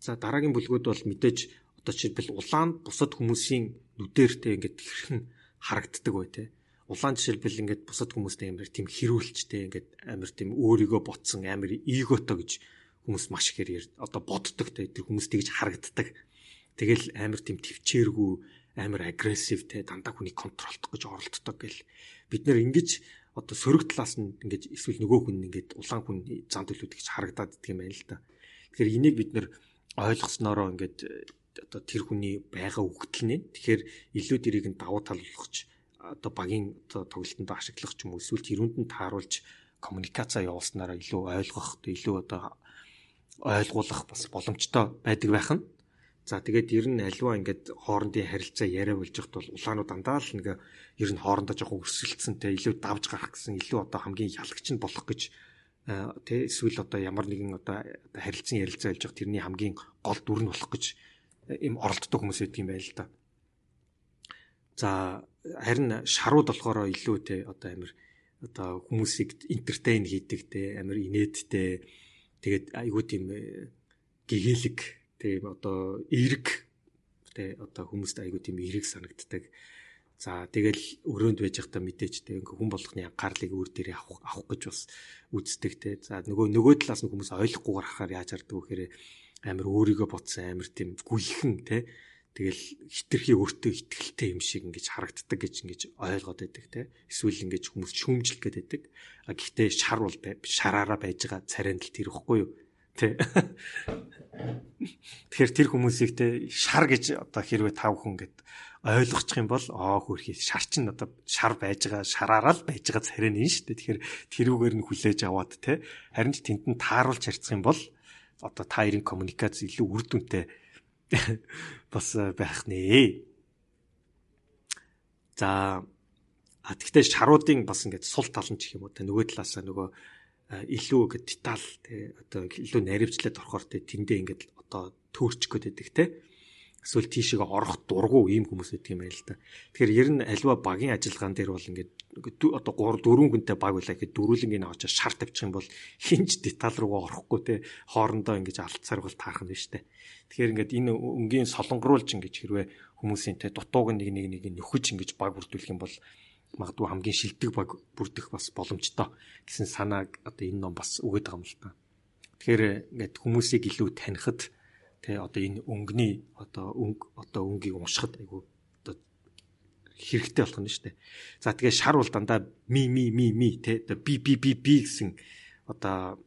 за дараагийн бүлгүүд бол мэдээж одоо жишээлбэл улаанд бусад хүмүүсийн нүдээртэй ингээд хэрхэн харагддаг бай тээ. Улаан жишээлбэл ингээд бусад хүмүүстэй амар тийм хэрүүлчтэй ингээд амар тийм өөрийгөө ботсон амар эготой гэж хүмүүс маш ихээр одоо боддог те тэр хүмүүс тэгж харагддаг. Тэгэл амар тийм төвчээргүй амар агрессив те дандаа хүнийг контролдох гэж оролддог гэл бид нэр ингэж одоо сөрөг талаас нь ингэж эсвэл нөгөө хүн ингэж улаан хүн зам төлөвд гэж харагдаад идэх юм байна л да. Тэгэхээр энийг бид нэр ойлгосноороо ингэж одоо тэр хүний байгаа үгтэл нэ. Тэгэхээр илүү дэрийг нь давуу тал болгож одоо багийн одоо тоглолтонд ашиглах ч юм уу эсвэл тэрүүнд нь тааруулж коммуникацаа явуулснараа илүү ойлгох, илүү одоо ойлгуулах бас боломжтой байдаг байх нь. За тэгээд ер нь альва ингээд хоорондын харилцаа яриа болж байхад бол улаанууд дандаа л нэг ер нь хоорондоо жоохон өрсөлдсөн те илүү давж гарах гэсэн илүү одоо хамгийн ялагч нь болох гэж тэ эсвэл одоо ямар нэгэн одоо харилцан ярилцаа болж байгаа тэрний хамгийн гол дүр нь болох гэж им оролддог хүмүүс байдаг юм байл л да. За харин шарууд болохоор илүү те одоо амир одоо хүмүүсийг энтертейн хийдэг те амир инээдтэй тэгээд айгүй тийм э, гэгээлэг тийм одоо эерэг тэ одоо хүмүүст айгүй тийм эерэг санагддаг. За тэгэл өрөөнд байж байхдаа мэдээч тэ ингээ хүн болгоны анхаарлыг өөр дээрээ авах авах гэж бас үздэг тэ. За нөгөө нөгөө талаас нь хүмүүс ойлгохгүйгээр харахаар яаж хардаг вэ гэхээр амир өөрийгөө ботсон амир тийм гүйхэн те тэгэл хитрхи өөртөө ихтгэлтэй юм шиг ингэж харагддаг гэж ингэж ойлгоод байдаг те эсвэл ингэж хүмүүс шүүмжлэх гээд байдаг. А гэхдээ шар бол шараараа байж байгаа царайнд л тэр ихгүй юу те тэгэхээр тэр хүмүүсийг те шар гэж одоо хэрвээ тав хүн гэд ойлгочих юм бол аа хөрхий шар чин одоо шар байж байгаа шараараа л байж байгаа царай нь шүү дээ. Тэгэхээр тэрүүгээр нь хүлээж аваад те харин ч нь тааруулж харьцах юм бол одоо та хоёрын коммуникац илүү үр дүнтэй бас байх нэ. За а тэгтээ шаруудын бас ингээд сул тал нь ч юм уу те нөгөө талаасаа нөгөө илүү ингээд деталь те одоо илүү наривчлаад орохоор те тэндээ ингээд одоо төөрчих гээд байдаг те эсвэл тийшээ орох дургу ийм хүмүүс байдаг юм байл л да. Тэгэхээр ер нь альва багийн ажиллагаан дээр бол ингээд одоо 3 4 хүнтэй баг байлаа гэхэд дөрүүлэнгийн авч шар тавьчих юм бол хинч деталь руугаа орохгүй те хоорондоо ингэж алт саргал таарах нь дээ. Тэгэхээр ингээд энэ өнгийн солонгоруулж ингэж хэрвээ хүмүүсийн те дутууг нэг нэг нэг нөхөж ингэж баг бүрдүүлэх юм бол магадгүй хамгийн шилдэг баг бүрдэх бас боломжтой гэсэн санааг одоо энэ ном бас өгöd байгаа юм л та. Тэгэхээр ингээд хүмүүсийг илүү танихад Тэ одоо энэ өнгөний одоо өнгө одоо өнгийг уншихад айгу одоо хэрэгтэй болох нь шүү дээ. За тэгээ шар бол дандаа ми ми ми ми тэ одоо би би би би гэсэн одоо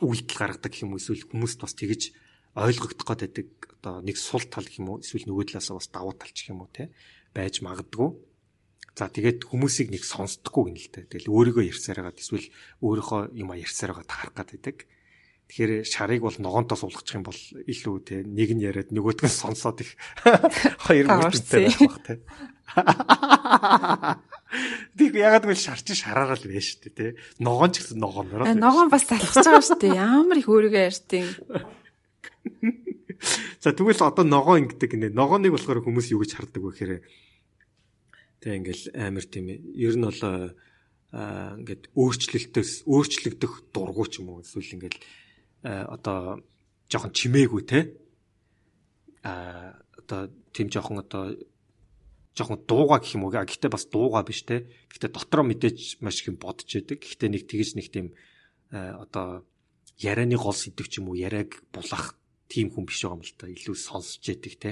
үйлдэл гаргадаг юм эсвэл хүмүүст бас тэгэж ойлгогдох гээд байдаг одоо нэг сул тал юм уу эсвэл нөгөө талаас бас давуу талч юм уу те байж магадгүй. За тэгээд хүмүүсийг нэг сонсдоггүй гэнэ л тэ. Тэгэл өөрийгөө ярьсаар байгаа эсвэл өөрийнхөө юм ярьсаар байгаа таарах гээд байдаг. Тэгэхээр шарыг бол ногоонтоо суулгачих юм бол илүү те нэг нь яриад нөгөөдг нь сонсоод их хоёр бүрттэй байх бах те. Тэг ягаад гэвэл шарч шараараа л байж штэ тий. Ногоон ч гэсэн ногоонороо. Ногоон бас залхаж байгаа штэ. Ямар их өөрийгөө ярьтыг. За тэгвэл одоо ногоон ингэдэг нэ. Ногооныг болохоор хүмүүс юу гэж хардаг вэ гэхээр тэг ингээл амар тийм ер нь бол аа ингээд өөрчлөлтөөс өөрчлөгдөх дургу ч юм уу эсвэл ингээл одоо жоохон чимээгүй те а одоо тийм жоохон одоо жоохон дууга гэх юм уу. Гэхдээ бас дууга биш те. Гэхдээ дотроо мэдээж маш их юм бодож яадаг. Гэхдээ нэг тэгэж нэг тийм одоо ярианы гол сэдв ч юм уу яриаг булах тийм хүн биш байгаа юм л та. Илүү сонсож яадаг те.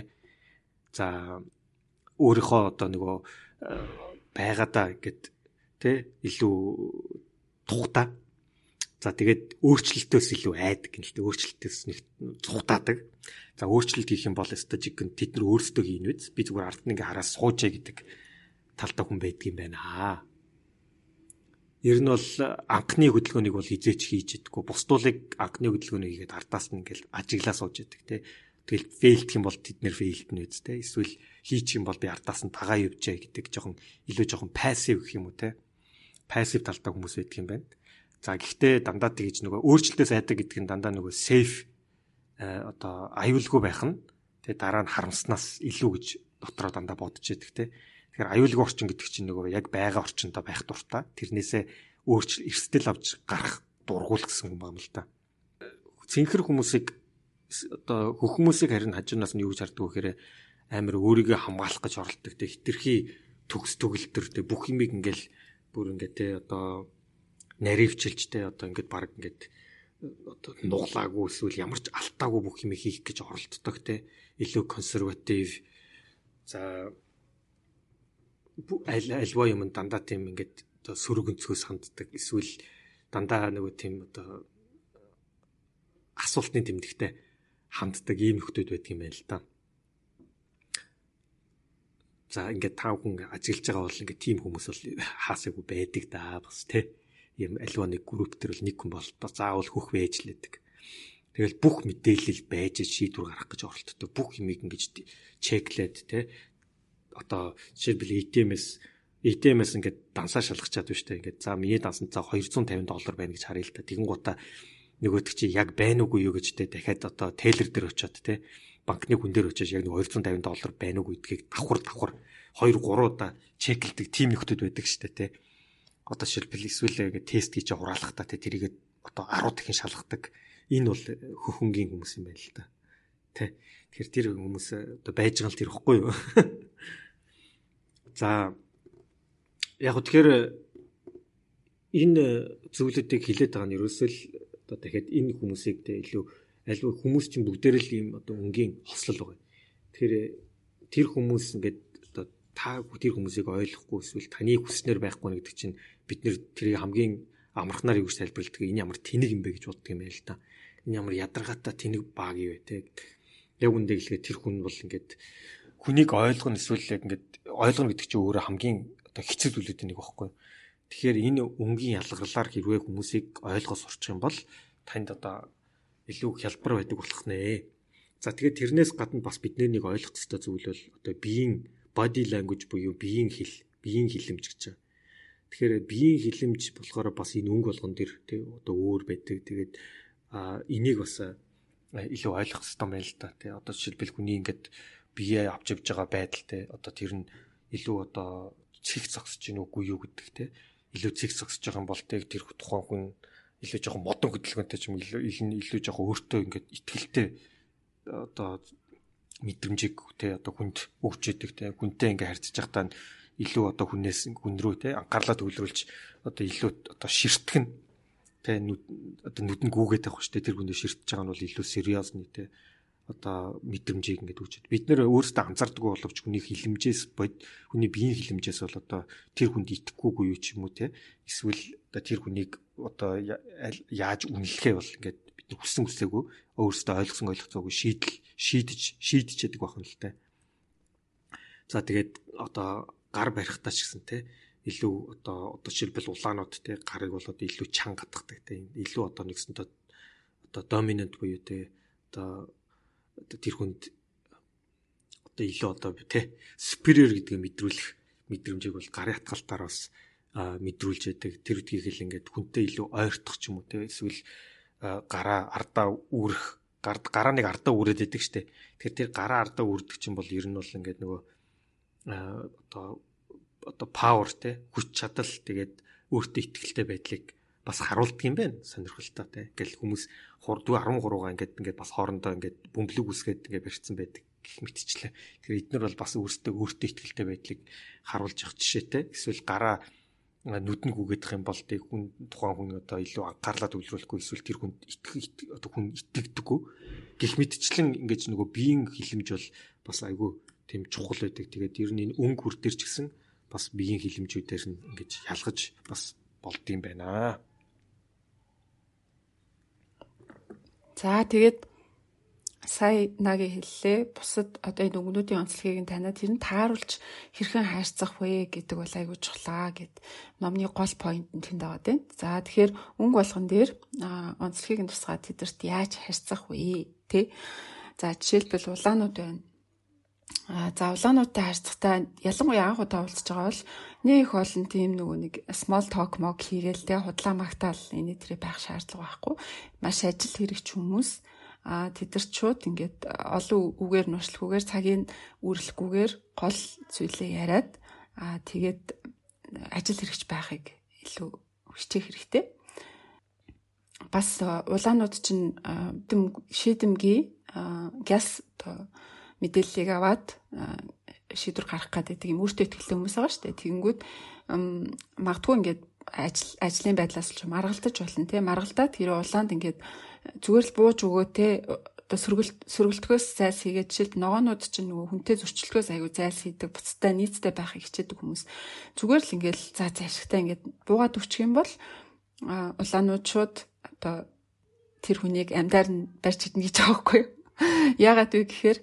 За өөрийнхөө одоо нөгөө байгаадаа гэд те илүү тухта. За тэгээд өөрчлөлтөөс илүү айдаг гэнэ л те. Өөрчлөлтөөс нэг цугтаадаг. За өөрчлөлт хийх юм бол стажик тэд нар өөрсдөө хийн үз. Би зүгээр ард нь ингээ хараа суужээ гэдэг талтай хүн байдаг юм байна. Ер нь бол анхны хөдөлгөөнийг бол хизээч хийж идэггүй. Бусдуулыг анхны хөдөлгөөнийг хийгээд ардаас нь ингээл ажиглаа сууж идэг те. Тэгэл фейлдэх юм бол тэд нэр фейлд нь үз те. Эсвэл хийчих юм бол би ардаас нь тагаа явжээ гэдэг жоохон илүү жоохон пассив гэх юм уу те. Пассив талтай хүмүүс байдаг юм байна. За гэхдээ дандаа тэгж нөгөө өөрчлөлтөөс айдаг гэдэг нь дандаа нөгөө safe Э, одоо аюулгүй байх нь тэгээ дараа нь харамснаас илүү гэж дотроо дандаа бодож яадаг те. Тэгэхээр аюулгүй орчин гэдэг чинь нөгөө яг байгаа орчиндөө байх дуртай. Тэрнээсээ өөрчлөл эрсдэл авч гарах дургуул гэсэн юм байна л да. Цэнхэр хүмүүсийг одоо хөх хүмүүсийг харин хажуунаас нь юу гэж харддаг вэ гэхээр амар өөрийгөө хамгаалах гэж оролдог те хитрхи төгс төгөлтөр те бүх юмыг ингээл бүр ингээд те одоо наривчилж те одоо ингээд баг ингээд одоо нуглаагүй эсвэл ямар ч алтаагүй бүх юм хийх гэж оролддог те. Илүү консерватив. За аль альва юм дандаа тийм ингээд одоо сөрөгөнцгөөс ханддаг эсвэл дандаа нөгөө тийм одоо асуултны тэмдэгтэй ханддаг ийм нөхдүүд байдаг юм байна л да. За ингээд тав хүн ажиглаж байгаа бол ингээд тийм хүмүүс бол хаасаагүй байдаг да бас тий юм альва нэг групп төр бол нэг хүн бол заавал хөх байж лээдэг. Тэгэл бүх мэдээлэл байж шийдвэр гаргах гэж оролддог. Бүх юмыг ингэж чеклээд те одоо жишээлбэл ATM-с ATM-с ингээд дансаа шалгах чадвар штэ ингээд за миний дансан цаа 250 доллар байна гэж харъя л та. Тэгэн гута нөгөөдөг чи яг байна уугүй юу гэж те дахиад одоо тейлер дээр очиод те банкны хүн дээр очиж яг нэг 250 доллар байна уугүй гэдгийг давхар давхар 2 3 удаа чеклдэг тим нөхдөд байдаг штэ те одоо шилбэл эсвэл ингээд тест хийж хураалхтаа те тэрийгээ одоо 10 дахин шалгадаг энэ бол хөхөнгийн хүмүүс юм байна л да. Тэ. Тэгэхээр тэр хүмүүс одоо байж байгаа л тэр ихгүй юу? За яг гоо тэгэхээр энэ зөвлөдийг хилээд байгаа нь ерөөсөө л одоо дахиад энэ хүмүүсийг тэ илүү аливаа хүмүүс чинь бүгдээр л ийм одоо өнгийн хослол байгаа. Тэгэхээр тэр хүмүүс ингээд одоо та тэр хүмүүсийг ойлгохгүй эсвэл таны хүснээр байхгүй гэдэг чинь бид нэр тэрийг хамгийн амархнаар юу гэж тайлбарладаг энэ ямар тэнэг юм бэ гэж боддог юм байл та. Энэ ямар ядаргаатай тэнэг баг юу вэ те. Яг үндэ хэлгээд тэр хүн бол ингээд хүнийг ойлгоно эсвэл ингээд ойлгоно гэдэг чинь өөрөө хамгийн одоо хэцүү зүйлүүд нэг байхгүй. Тэгэхээр энэ өнгийн ялгарлаар хэрвээ хүмүүсийг ойлгоо сурчих юм бол танд одоо илүү хялбар байдаг болох нэ. За тэгээд тэрнээс гадна бас бидний нэг ойлгох ёстой зүйл бол одоо биеийн body language буюу биеийн хэл, биеийн хилэмж гэж байна Тэгэхээр биеийн хилэмж болохоор бас энэ өнгө болгон дэр тий одоо өөр байдаг. Тэгээд а энийг бас илүү ойлгох хэрэгтэй байна л да. Тий одоо жишээлбэл хүний ингээд бие авч явж байгаа байдал тий одоо тэр нь илүү одоо цэг зогсож гин үгүй юу гэдэг тий илүү цэг зогсож байгаа юм бол тий тэр тухайн хүн илүү жоохон модон хөдөлгөөнтэй ч юм илүү илүү жоохон өөртөө ингээд ихтгэлтэй одоо мэдрэмжийг тий одоо хүнд өгч яадаг тий хүнтэй ингээд харьцаж байхдаа илүү одоо хүнээс хүн рүү те анхаарлаа төвлөрүүлж одоо илүү одоо ширтгэн те одоо нүдэн гүүгээд байх дээ тэр хүнээ ширтэж байгаа нь бол илүү сериосны те одоо мэдрэмжийг ингээд үүчихэд бид нэр өөрсдөө анзаардаг боловч хүний хилэмжээс бод хүний биеийн хилэмжээс бол одоо тэр хүнд итгэхгүйгүй юу ч юм уу те эсвэл одоо тэр хүнийг одоо яаж үнэлэхээ бол ингээд бид хүссэн хүсээгүй өөрсдөө ойлгосон ойлгоцоогүй шийдэл шийдэж шийдэж яадаг байх нь л те. За тэгээд одоо гар барихтаа ч гэсэн те илүү одоо одоо жишээлбэл улаанууд те гарыг болоод илүү чанга гадахдаг те илүү одоо нэгсэнтэй одоо доминант буюу те одоо тэр хүнд одоо илүү одоо те superior гэдгийг мэдрүүлэх мэдрэмжийг бол гарын хатгалтаар бас мэдрүүлж яадаг тэр үдгийг хэл ингээд хүнтэй илүү ойртох ч юм уу те эсвэл гараа ардаа үүрэх гард гараа нэг ардаа үрээд идэг штэ. Тэгэхээр тэр гараа ардаа үрдэг чинь бол ер нь бол ингээд нөгөө одоо одоо power те хүч чадал тэгээд өөртөө ихтэй байдлыг бас харуулдаг юм байна сонирхолтой те ингээл хүмүүс 13-гаа ингээд ингээд бас хоорондоо ингээд бөмбөлөг үсгээд ингээд барьцсан байдаг гэх мэтчлээ. Тэгэхээр эднэр бол бас өөртөө өөртөө ихтэй байдлыг харуулж явах жишээтэй. Эсвэл гараа нүдэн гүгдэх юм бол тэг хүн тухайн хүн одоо илүү анхаарлаа төвлөрүүлэхгүй эсвэл тэр хүнд итгэх одоо хүн итгэдэггүй гэх мэтчлэн ингэж нөгөө биеийн хилэмж бол бас айгүй тийм чухал байдаг. Тэгээд ер нь энэ өнгө хүр төр ч гэсэн бас биеийн хилэмжүүдээр нь ингэж ялгаж бас болдгийм байна. За тэгээд сая нагийн хэллээ. Бусад одоо энэ өнгөнүүдийн онцлогийг нь танаад тэр нь тааруулж хэрхэн хайрцах вэ гэдэг бол айгүй чухлаа гэд номны гол поинт нь тэнд байгаа тийм. За тэгэхээр өнгө болгон дээр онцлогийг нь тусгаад тэдэрт яаж хайрцах вэ тий. За жишээлбэл улаанууд байна. А за улаануудтай харьцахтаа ялангуяа анх удаа уулзж байгаа бол нэг их олон тийм нөгөө нэг small talk мог хийгээл те худлаа магтаал энэ төрөй байх шаардлага байхгүй. Маш ажил хэрэгч хүмүүс а тэдэрч шууд ингээд олон үгээр нуршлахгүйгээр цагийн үүрлэхгүйгээр гол зүйлээ яриад а тэгээд ажил хэрэгч байхыг илүү хичээх хэрэгтэй. Бас улаанууд чинь шийдэмгий газ оо мэдээллийг аваад шийдвэр гаргах гэдэг юм өөртөө ихтэй хүмүүс байгаа шүү дээ. Тэгэнгүүт магадгүй ингээд ажил ажлын байдлаас ч маргалдаж болно те. Маргалдаад тэр улаанд ингээд зүгээр л бууж өгөө те одоо сөргөл сөргөлтгөөс зайлс хийгээд жишээлд ногоонууд чинь нөгөө хүнтэй зөрчлөлтгөөс аягүй зайлс хийдэг буцтай нийцтэй байхыг хичээдэг хүмүүс. Зүгээр л ингээд за зайшигтай ингээд буугаад өччих юм бол улаанууд шууд одоо тэр хүнийг амьдаар нь барьж идэх гэж байгаа байхгүй яагаад вэ гэхээр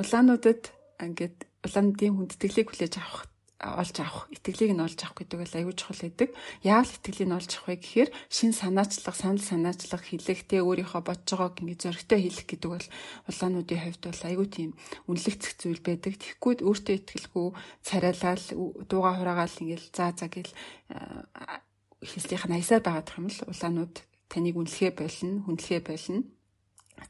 улаануудад ингээд улаануудын хүндэтгэлийг хүлээж авах олж авах, итгэлийг нь олж авах гэдэг бол аюул чухал гэдэг. Яавал итгэлийг нь олж авах вэ гэхээр шин санаачлах, санал санаачлах, хэлэхдээ өөрийнхөө бодож байгааг ингэ зөрөгтэй хэлэх гэдэг бол улаануудын хувьд бол аюул тийм үнэлэгдэх зүйл байдаг. Тэгэхгүй өөртөө итгэлгүй царайлал, дууга хураагаал ингээл заа заа гэл хэлсийнх нь аясаар байгаад юм л улаанууд таныг үнэлэхэ болно, хүндлэхэ болно.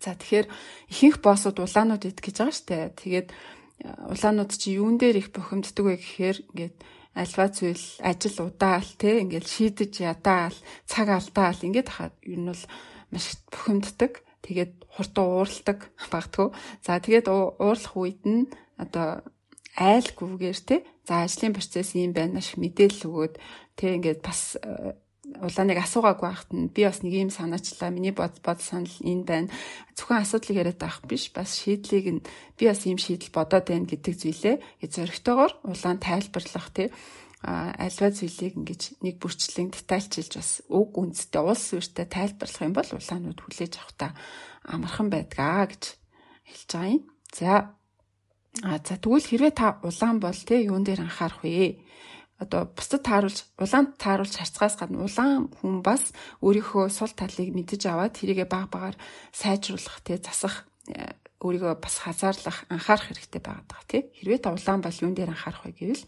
За тэгэхээр ихэнх боссууд улаанууд идэх гэж байгаа штэ. Тэгээд улаанууд чи юун дээр их бухимддаг вэ гэхээр ингээд альва зүйл ажил удаал те ингээд шийдэж ядаал цаг алдаал ингээд хаад ер нь бол маш бухимддаг тэгээд хурдан уурладаг багтгүй за тэгээд уурлах үед нь одоо айлгүйгээр те за ажлын процесс юм байна маш мэдээлэл өгөөд те ингээд бас улааныг асуугаагүй байхад нь би бас нэг юм санаачлаа. Миний бод бод санал энэ байна. Зөвхөн асуудлыг яриад байх биш. Бас шийдлийг нь би бас ийм шийдэл бодоод байна гэдэг зүйлээ зөрөгтэйгоор улаан тайлбарлах тий альва зүйлийг ингэж нэг бүрчлэн детальчилж бас уг үндэстэй улс үертэй тайлбарлах юм бол улаанууд хүлээж авах та амархан байдгаа гэж хэлж байгаа юм. За а за тэгвэл хэрвээ та улаан бол те юун дээр анхаарах вэ? Одоо бусдад тааруулж улаанд тааруулж харцгаас гадна улаан хүн бас өөрийнхөө сул талыг мэдэж аваад тэрийгэ баг багаар сайжруулах тий засах э, өөрийгөө бас хазаарлах анхаарах хэрэгтэй байгаад байгаа тий хэрвээ та улаан бол юун дээр анхаарах вэ гэвэл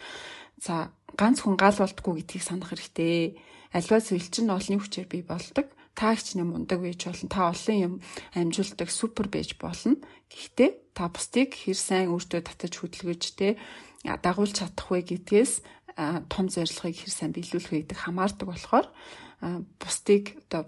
за ганц хүн гал болдгоо гэдгийг санах хэрэгтэй. Альва зүйл чинь олонний хүчээр бий болдог. Та их юм ундаг байж болно. Та олон юм амжуулдаг супер байж болно. Гэхдээ та бусдыг хэр сайн өөртөө татаж хөдөлгөж те дагуулж чадах вэ гэдгээс том зорилгыг хэр сайн биелүүлэх гэдэг хамаардаг болохоор бусдыг одоо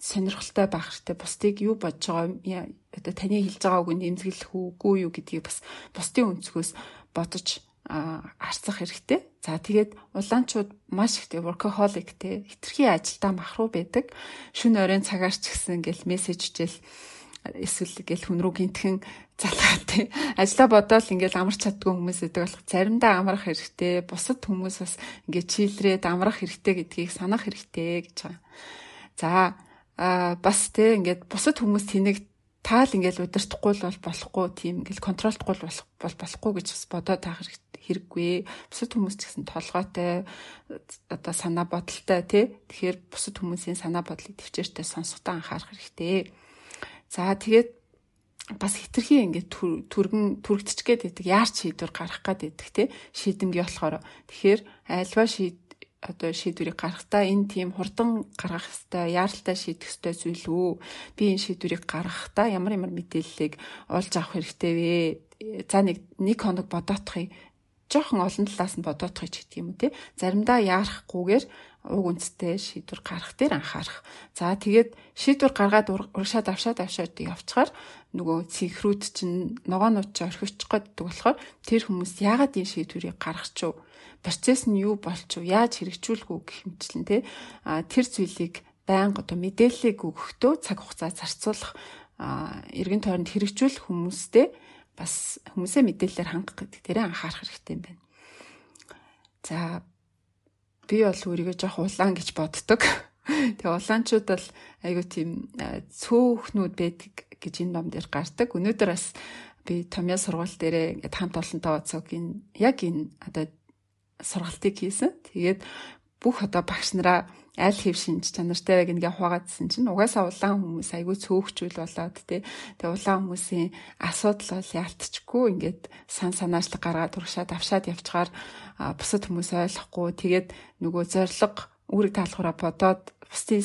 сонирхолтой байх хэрэгтэй. Бусдыг юу бодож байгаа одоо таны хэлж байгаа үг нэмзэглэх үгүй юу гэдгийг бас бусдын өнцгөөс бодож харцах хэрэгтэй. За тэгээд улаанчууд маш ихтэй workaholic те хитрхи ажилдаа махруу байдаг. Шүн оройн цагаарч гисэн ингээл мессеж хичээл эсвэл ингээл хүн рүү гинтхэн залгаад тий ажлаа бодоол ингээл амарч чаддгүй хүмүүс гэдэг болох заримдаа амрах хэрэгтэй бусад хүмүүс бас ингээд чийлрээд амрах хэрэгтэй гэдгийг санах хэрэгтэй гэж байгаа. За бас тий ингээд бусад хүмүүс тэнийг таал ингээл удирдахгүй бол болохгүй тийм ингээл контролдохгүй болох бол болохгүй гэж бас бодоод таах хэрэггүй. Бусад хүмүүс ч гэсэн толгойтой одоо санаа бодолтой тий. Тэгэхээр бусад хүмүүсийн санаа бодлыг төвчээртэй сонсохтой анхаарах хэрэгтэй. За тэгээд бас хитрхи ингээд түргэн түргдчихгээд байдаг. Яарч шийдвэр гаргах гээд байдаг те шийдэмгий болохоор. Тэгэхээр альва шийд одоо шийдвэрийг гаргахдаа энэ тийм хурдан гаргах хэвээр яаралтай шийдэх хэвээр зүйл үү? Би энэ шийдвэрийг гаргахдаа ямар ямар мэдээллийг олж авах хэрэгтэй вэ? За нэг нэг хоног бодоотхыг жоохон олон талаас нь бодоотхыг ч гэдэг юм те. Заримдаа яарахгүйгээр уг үндэстэй шийдвэр гаргах дээр анхаарах. За тэгээд шийдвэр гаргаад урагшаа давшаа давшаад явчихаар нөгөө цэнхрүүд чинь ногоонууд ч орхичих гэдэг болохоор тэр хүмүүс яагаад энэ шийдвэрийг гаргах ч вэ? процесс нь юу болчих вэ? Яаж хэрэгжүүлэх үү гэх мэтчлэн те. А тэр зүйлийг байнга одоо мэдээллийг өгөхдөө цаг хугацаа зарцуулах эргэн тойронд хэрэгжүүлэх хүмүүстэй бас хүмүүсээ мэдээлэлээр хангах гэдэг тэрэ анхаарах хэрэгтэй юм байна. За би бол өөрийгөө жоох улаан гэж боддог. Тэгээ улаанчууд бол айгүй тийм цөөхнүүд байдаг гэж энэ ном дээр гардаг. Өнөөдөр бас би томьёо сургууль дээрээ ингээд хамт олонтоо цог энэ яг энэ одоо сургалтыг хийсэн. Тэгээд бүх одоо багш нараа аль хэв шинж чанартай байг ингээ хувагаадсэн чинь угаасаа улаан хүмүүс айгүй цөөхчүүл болоод тий. Тэгээ улаан хүмүүсийн асуудал бол яалтчгүй ингээд сан санаачлаг гаргаад урагшаад авшаад явчихаар бусад хүмүүс ойлгохгүй тэгээд нөгөө зориг үүрэг таалхаараа бодоод бусдын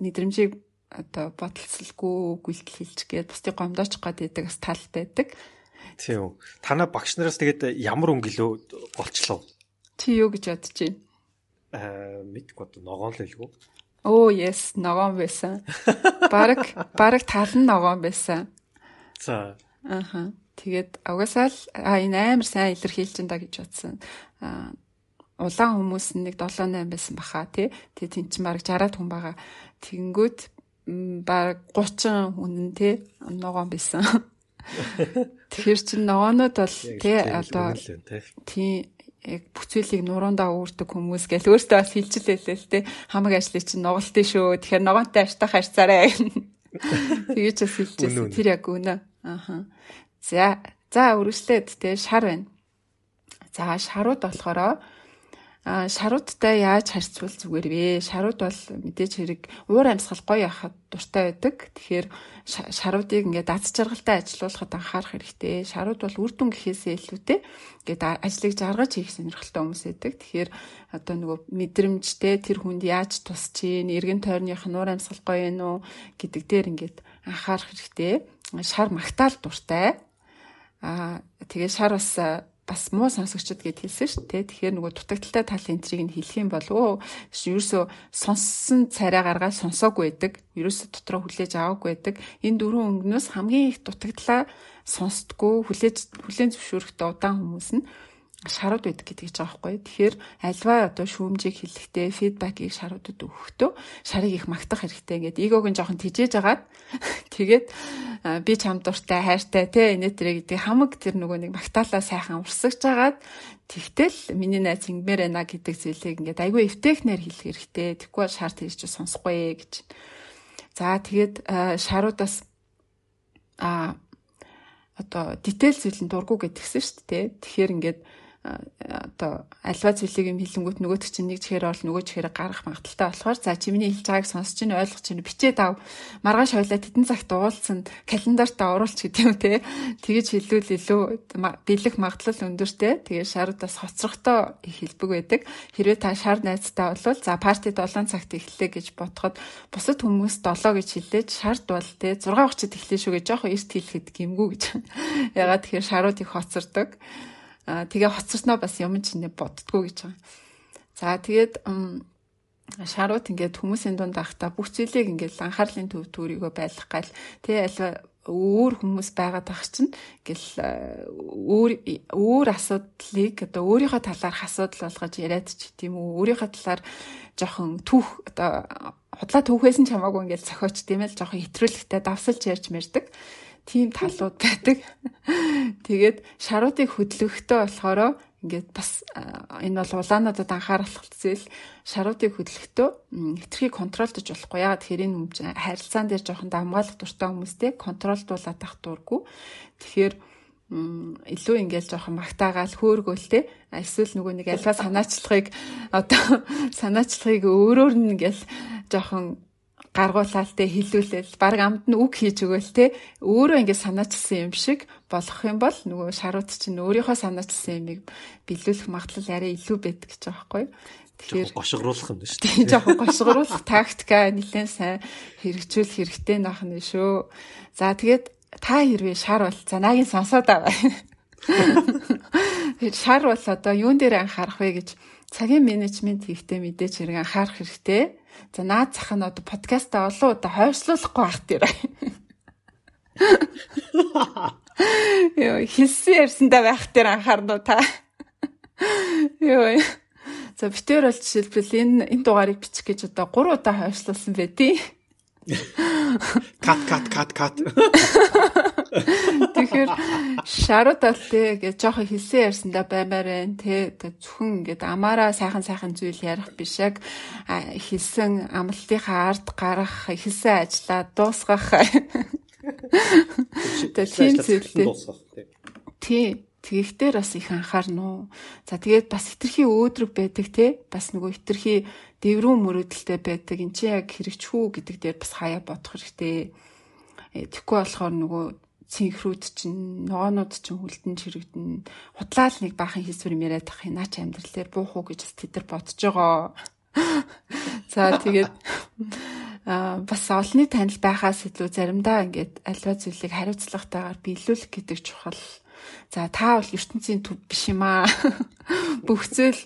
мэдрэмжийг одоо бодолцолгүй гүйлтэл хэлж гээд бусдыг гомдооч гээд байдаг бас тал байдаг. Тийм. Танаа багш нараас тэгээд ямар өнгөлөө болчлоо? Чи юу гэж бодож байна? Аа, мэдгүй одоо ногоон л хэлгүү. Оо, yes, ногоон байсан. Бараг бараг тал нь ногоон байсан. За. Аха. Тэгээд угаасаа л а энэ амар сайн илэрхийлж энэ гэж бодсон. А улаан хүмүүс нэг 7 8 байсан баха тий. Тэгээд тэн чинь баг 60-аад хүн байгаа. Тэгэнгүүт баг 30 хүн тий ногоон байсан. Тэгэхээр чин ногоонод бол тий одоо тий яг бүцүүлийг нуруундаа үүрдэг хүмүүс гэл өөртөө бас хилчилээ л тий хамаг ажлыг чинь нугалтын шүү. Тэгэхээр ногоонтой аштах харьцаарай. Тэгэж бас хилчээс тэр яг үнэ. Аха. За за үргэлжлээд те шар байна. За шарууд болохоор шаруудтай яаж харьцуул зүгээр вэ? Шарууд бол мэдээж хэрэг уур амьсгал гоё яхад дуртай байдаг. Тэгэхээр шаруудыг ингээд дац жаргалтай ажилуулахад анхаарах хэрэгтэй. Шарууд бол үр дүн гэхээсээ илүүтэй ингээд ажлыг жаргаж хийх сонирхолтой хүмүүс байдаг. Тэгэхээр одоо нөгөө мэдрэмжтэй тэр хүнд яаж тусч чинь, эргэн тойрных нь уур амьсгал гоё юм уу гэдэг дээр ингээд анхаарах хэрэгтэй. Шар магтаал дуртай Аа тэгээ шар бас бас муу сонсогчд гэд хэлсэн шүү дээ. Тэгэхээр нөгөө дутагдaltaй тал энтрийг нь хэлэх юм бол өө ерөөсөө сонссон царай гаргаад сонсоогүй байдаг. Ерөөсөө дотроо хүлээж аваагүй байдаг. Энэ дөрвөн өнгнөөс хамгийн их дутагдлаа сонсдгоо хүлээж хүлээн зөвшөөрөхтэй удаан хүмүүс нь шарууд байдаг гэдэг ч байгаа байхгүй. Тэгэхээр альва одоо шүүмжийг хэлэхдээ фидбакийг шаруудад өгөхдөө шарыг их магтах хэрэгтэй. Ингээд эгог нь жоохон тижээж агаад тэгээд би чам дуртай хайртай те инээтрэ гэдэг хамаг тэр нөгөө нэг магтаалаа сайхан урсгаж агаад тэгтэл миний найз ингэмээр байна гэдэг зүйлийг ингээд айгүй эвтэхнэр хэлэх хэрэгтэй. Тэгэхгүй бол шар тийж сонсохгүй гэж. За тэгээд шаруудаас а одоо детайл зүйл нь дургу гэдгсэн шүү дээ. Тэгэхээр ингээд одоо альва зүйлийг юм хилэнгүүт нөгөөт чинь нэг чихээр бол нөгөө чихээр гарах магадaltaй болохоор за чимний хэлж байгааг сонсож чинь ойлгож чинь бичээд ав маргааш хойлоо тедэн цагт уулцсан календарта оруулч гэдэг юм те. Тэгэж хэлвэл илүү бэлэх магадлал өндөртэй. Тэгээ шаруудаас хоцрохтой их хэлбэг байдаг. Хэрвээ та шар найзтай болвол за парти 7 цагт эхэллээ гэж бодоход бусад хүмүүс 7 гэж хэлээд шард бол те 6 цагт эхлэе шүү гэж жоохон эрт хэлэхэд гимгүү гэж. Ягаад тэгэхээр шарууд их хоцордог тэгээ хоцорсноо бас юм чинь боддгоо гэж байгаа. За тэгээд шарууд ингээд хүмүүсийн дунд ахта бүх зүйлийг ингээд анхаарлын төв төрийгөө байлгах гал тэгээ альва өөр хүмүүс байгаад ах чинь гэл өөр өөр асуудлыг одоо өөрийнхөө талаарх асуудал болгож яриад ч тийм үү өөрийнхөө талаар жоохон түүх одоо худлаа түүхээс нь чамаагүй ингээд цохиоч тийм ээ жоохон хэтрүүлэгтэй давсалж ярьж мэрдэг тийм талууд байдаг. Тэгээд шаруудыг хөдлөхтэй болохоор ингээд бас энэ бол улаануудад анхаарах зүйл шаруудыг хөдлөхдөө хэтэрхий контролдож болохгүй. Ягаад тэгэхээр энэ харилцаан дээр жоохон дамгаалах дуртай хүмүүстэй контролдуулаад авах дурггүй. Тэгэхээр илүү ингээл жоохон магтаагаал хөөргөөлтэй эсвэл нөгөө нэг альва санаачлагыг одоо санаачлагыг өөрөөр нь ингээл жоохон гаргуулаад те хилүүлэл баг амд нь үг хийж өгөөл те өөрөө ингэ санаачилсан юм шиг болох юм бол нөгөө шарууд чинь өөрийнхөө санаачилсан юмыг биелүүлэх магадлал арай илүү байдаг гэж байгаа байхгүй. Тэгэхээр гошгоруулах юм шүү дээ. Жохон гошгоруулах тактика нэлээд сайн хэрэгжүүл хэрэгтэй нах нь шүү. За тэгээд та хэрвээ шар бол за нагийн сонсоод аваа. Тэгэхээр шар бол одоо юун дээр анхаарах вэ гэж цагийн менежмент хийхдээ мэдээж хэрэг анхаарах хэрэгтэй. За наад зах нь одоо подкастаа олон удаа хойшлуулахгүй байх дээр. Йоо хэлсэн ярьсандаа байх дээр анхаарна уу та? Йоо За битээр бол жишээлбэл энэ энэ дугаарыг бичих гэж одоо 3 удаа хойшлуулсан бай тий. Кат кат кат кат. Тэгэхээр шарууд бол тэг жоохон хэлсэн ярьсандаа баймаар байна те зөвхөн ингээд амаараа сайхан сайхан зүйл ярих биш яг хэлсэн амлалтынхаа ард гарах хэлсэн ажлаа дуусгах. Тэг тийм зүйлтэй. Тий. Тэгэхтэр бас их анхаарна уу. За тэгээд бас хитрхи өөдрөг байдаг те. Бас нөгөө хитрхи дэврүүн мөрөдөлтэй байдаг. Энд чи яг хэрэгчхүү гэдэг дээр бас хаяа бодох хэрэгтэй. Э, Тэгэхгүй болохоор нөгөө цинхрүүд чинь ногоонууд чинь хүлдэн чирэгдэн худлаал нэг баахан хийсвэр яриад ах наач амьдралээр буух уу гэж тэд нар бодож байгаа. За тэгээд а бас олонний танил байхаас илүү заримдаа ингээд альва зүйлийг хариуцлагатайгаар биелүүлэх гэдэг чухал За та бол ертөнцийн төв биш юм аа. Бүх зүйл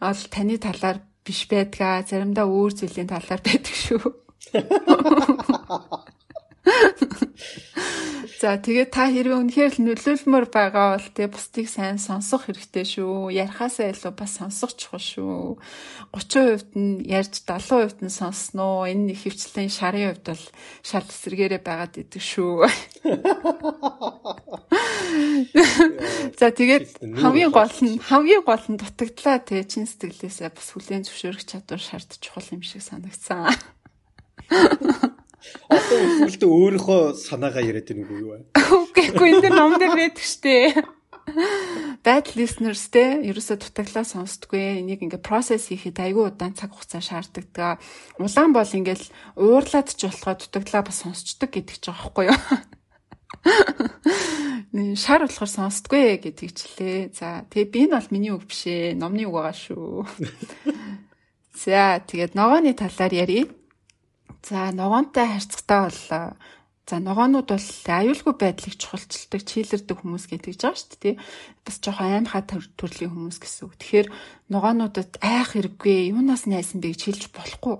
бол таны талаар биш байдгаа. Заримдаа өөр зүйлийн талаар байдаг шүү. За тэгээд та хэрвээ үнэхээр л нөлөөлмөр байгаа бол тэг бусдыг сайн сонсох хэрэгтэй шүү. Ярихаасаа илүү бас сонсох чухал шүү. 30% нь ярьж 70% нь сонсноо. Энэ их хвчлэн шарын хувьд бол шал эсрэгээрээ байгаад идэг шүү. За тэгээд хамгийн гол нь хамгийн гол нь дутагдлаа те чин сэтгэлээсээ бас хүлээн зөвшөөрөх чадвар шаард чухал юм шиг санагдсан. Одоо үлдээ өөрийнхөө санаагаа яриад байна уу юу? Үгүй энэ ном дээр байдаг штэ. Bad listeners те ерөөсө дутаглаа сонсдгүй. Энийг ингээ process хийхэд айгүй удаан цаг хугацаа шаарддаг. Улаан бол ингээл уурлаад ч болохоо дутаглаа бас сонсчдаг гэдэг ч байхгүй юу? Шар болохоор сонсдгүй гэдгийг ч лээ. За тэгээ би энэ бол миний үг биш ээ. Номны үг байгаа шүү. За тэгээд ногооны талаар ярив. За ногоонтой харьцагтаа бол за ногоонууд бол аюулгүй байдлыг чухалчилдаг, чийлэрдэг хүмүүс гэдэг жаа шүү дээ. Бас жоохон аймхаа төрлийн хүмүүс гэсэн үг. Тэгэхээр ногоонуудад айх хэрэггүй, юунаас найсан бэ гэж хэлж болохгүй.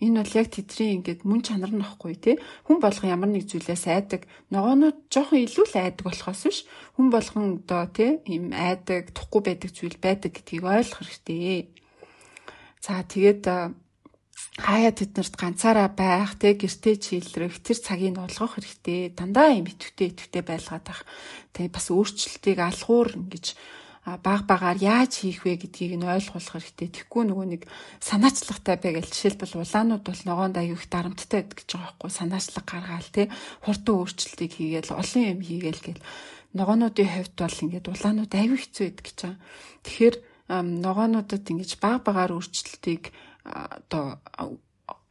Энэ бол яг тэдний ингээд мөн чанар нь ахгүй тий. Хүн болгон ямар нэг зүйлээс айдаг. Ногоонууд жоохон илүү л айдаг болохоос биш. Хүн болгон одоо тий ийм айдаг, тухгүй байдаг зүйл байдаг гэдгийг ойлгох хэрэгтэй. За тэгээд хаяа тэднэрт ганцаараа байх, тэг гэртээ чийлрэх, тэр цагийг олгох хэрэгтэй. Дандаа юм итвэтэй итвэтэй байлгаад байх. Тэг бас өөрчлөлтийг алхуур ингэж баг багаар яаж хийх вэ гэдгийг нь ойлгуулах хэрэгтэй. Тэгэхгүй нөгөө нэг санаачлагтай бай гэл жишээлбэл улаанууд бол ногоон аяг их дарамттай гэж байгаа байхгүй санаачлаг гаргаал те хурдан өөрчлөлтийг хийгээл олон юм хийгээл гэл ногоонуудын хувьд бол ингээд улаанууд аяг хэцүү байдаг гэж байгаа. Тэгэхээр ногоонуудад ингэж баг багаар өөрчлөлтийг одоо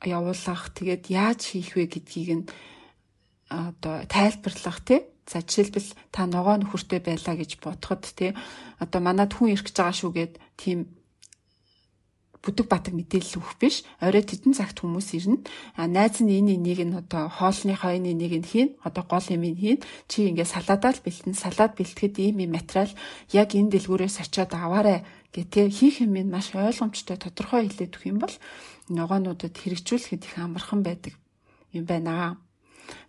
явуулах тэгээд яаж хийх вэ гэдгийг нь одоо тайлбарлах тий За жишээлбэл та ногоо нөхөртэй байлаа гэж бодоход тий одоо манад хүн ирэх гэж байгаа шүүгээд тийм бүдэг батг мэдээлэл өгөх биш. Орой тедэн цагт хүмүүс ирнэ. А найз нь энэ энийг нь одоо хоолны хойны нэг нь хийн. Одоо гол юм ин хийн. Чи ингээд салаадаа л бэлтэн. Салаад бэлтгэхэд ийм ийм материал яг энэ дэлгүүрээс очиод аваарэ гэтээ хийх юм нь маш ойлгомжтой тодорхой хэлээд өгөх юм бол ногоонуудад хэрэгжүүлэхэд их амархан байдаг юм байна.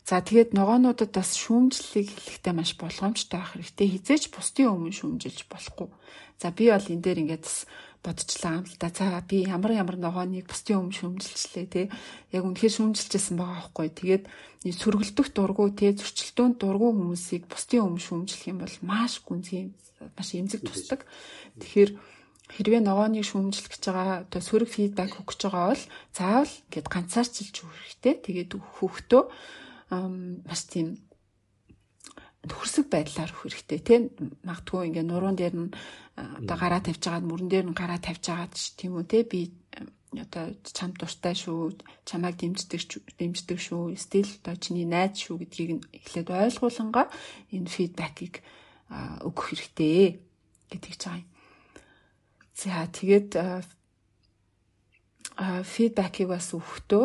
За тэгээд ногоонуудад бас шүүмжлэлийг хэлэхдээ маш болгоомжтой байх хэрэгтэй. Хизээч бусдын өмнө шүүмжилж болохгүй. За би бол энэ дээр ингээд бас бодчихлаа юм л да. За би ямар ямар ногооныг бусдын өмнө шүүмжилчлээ те. Яг үнэхээр шүүмжилжсэн байгаа байхгүй. Тэгээд сөргөлдөх дургу те зөрчилдөөнд дургу хүмүүсийг бусдын өмнө шүүмжлэх юм бол маш гүнзгий маш эмзэг тусдаг. Тэгэхээр хэрвээ ногооныг шүүмжлэх гэж байгаа одоо сөрөг фидбек өгөх гэж байгаа бол заавал ингээд ганцаарчилж өгөх хэрэгтэй. Тэгээд хүүхдөө маш тийм хөрсөг байдлаар өгөх хэрэгтэй тийм магадгүй ингээ нуруунд дээр нь одоо гараа тавьж байгаад мөрөн дээр нь гараа тавьж байгаад тийм үү те би одоо чам дуртай шүү чамайг дэмждэг дэмждэг шүү стил одоо чиний найз шүү гэдгийг нь эхлээд ойлгуулангаа энэ фидбекийг өгөх хэрэгтэй гэдгийг чагаа. За тэгээд фидбэкийг бас өгөхдөө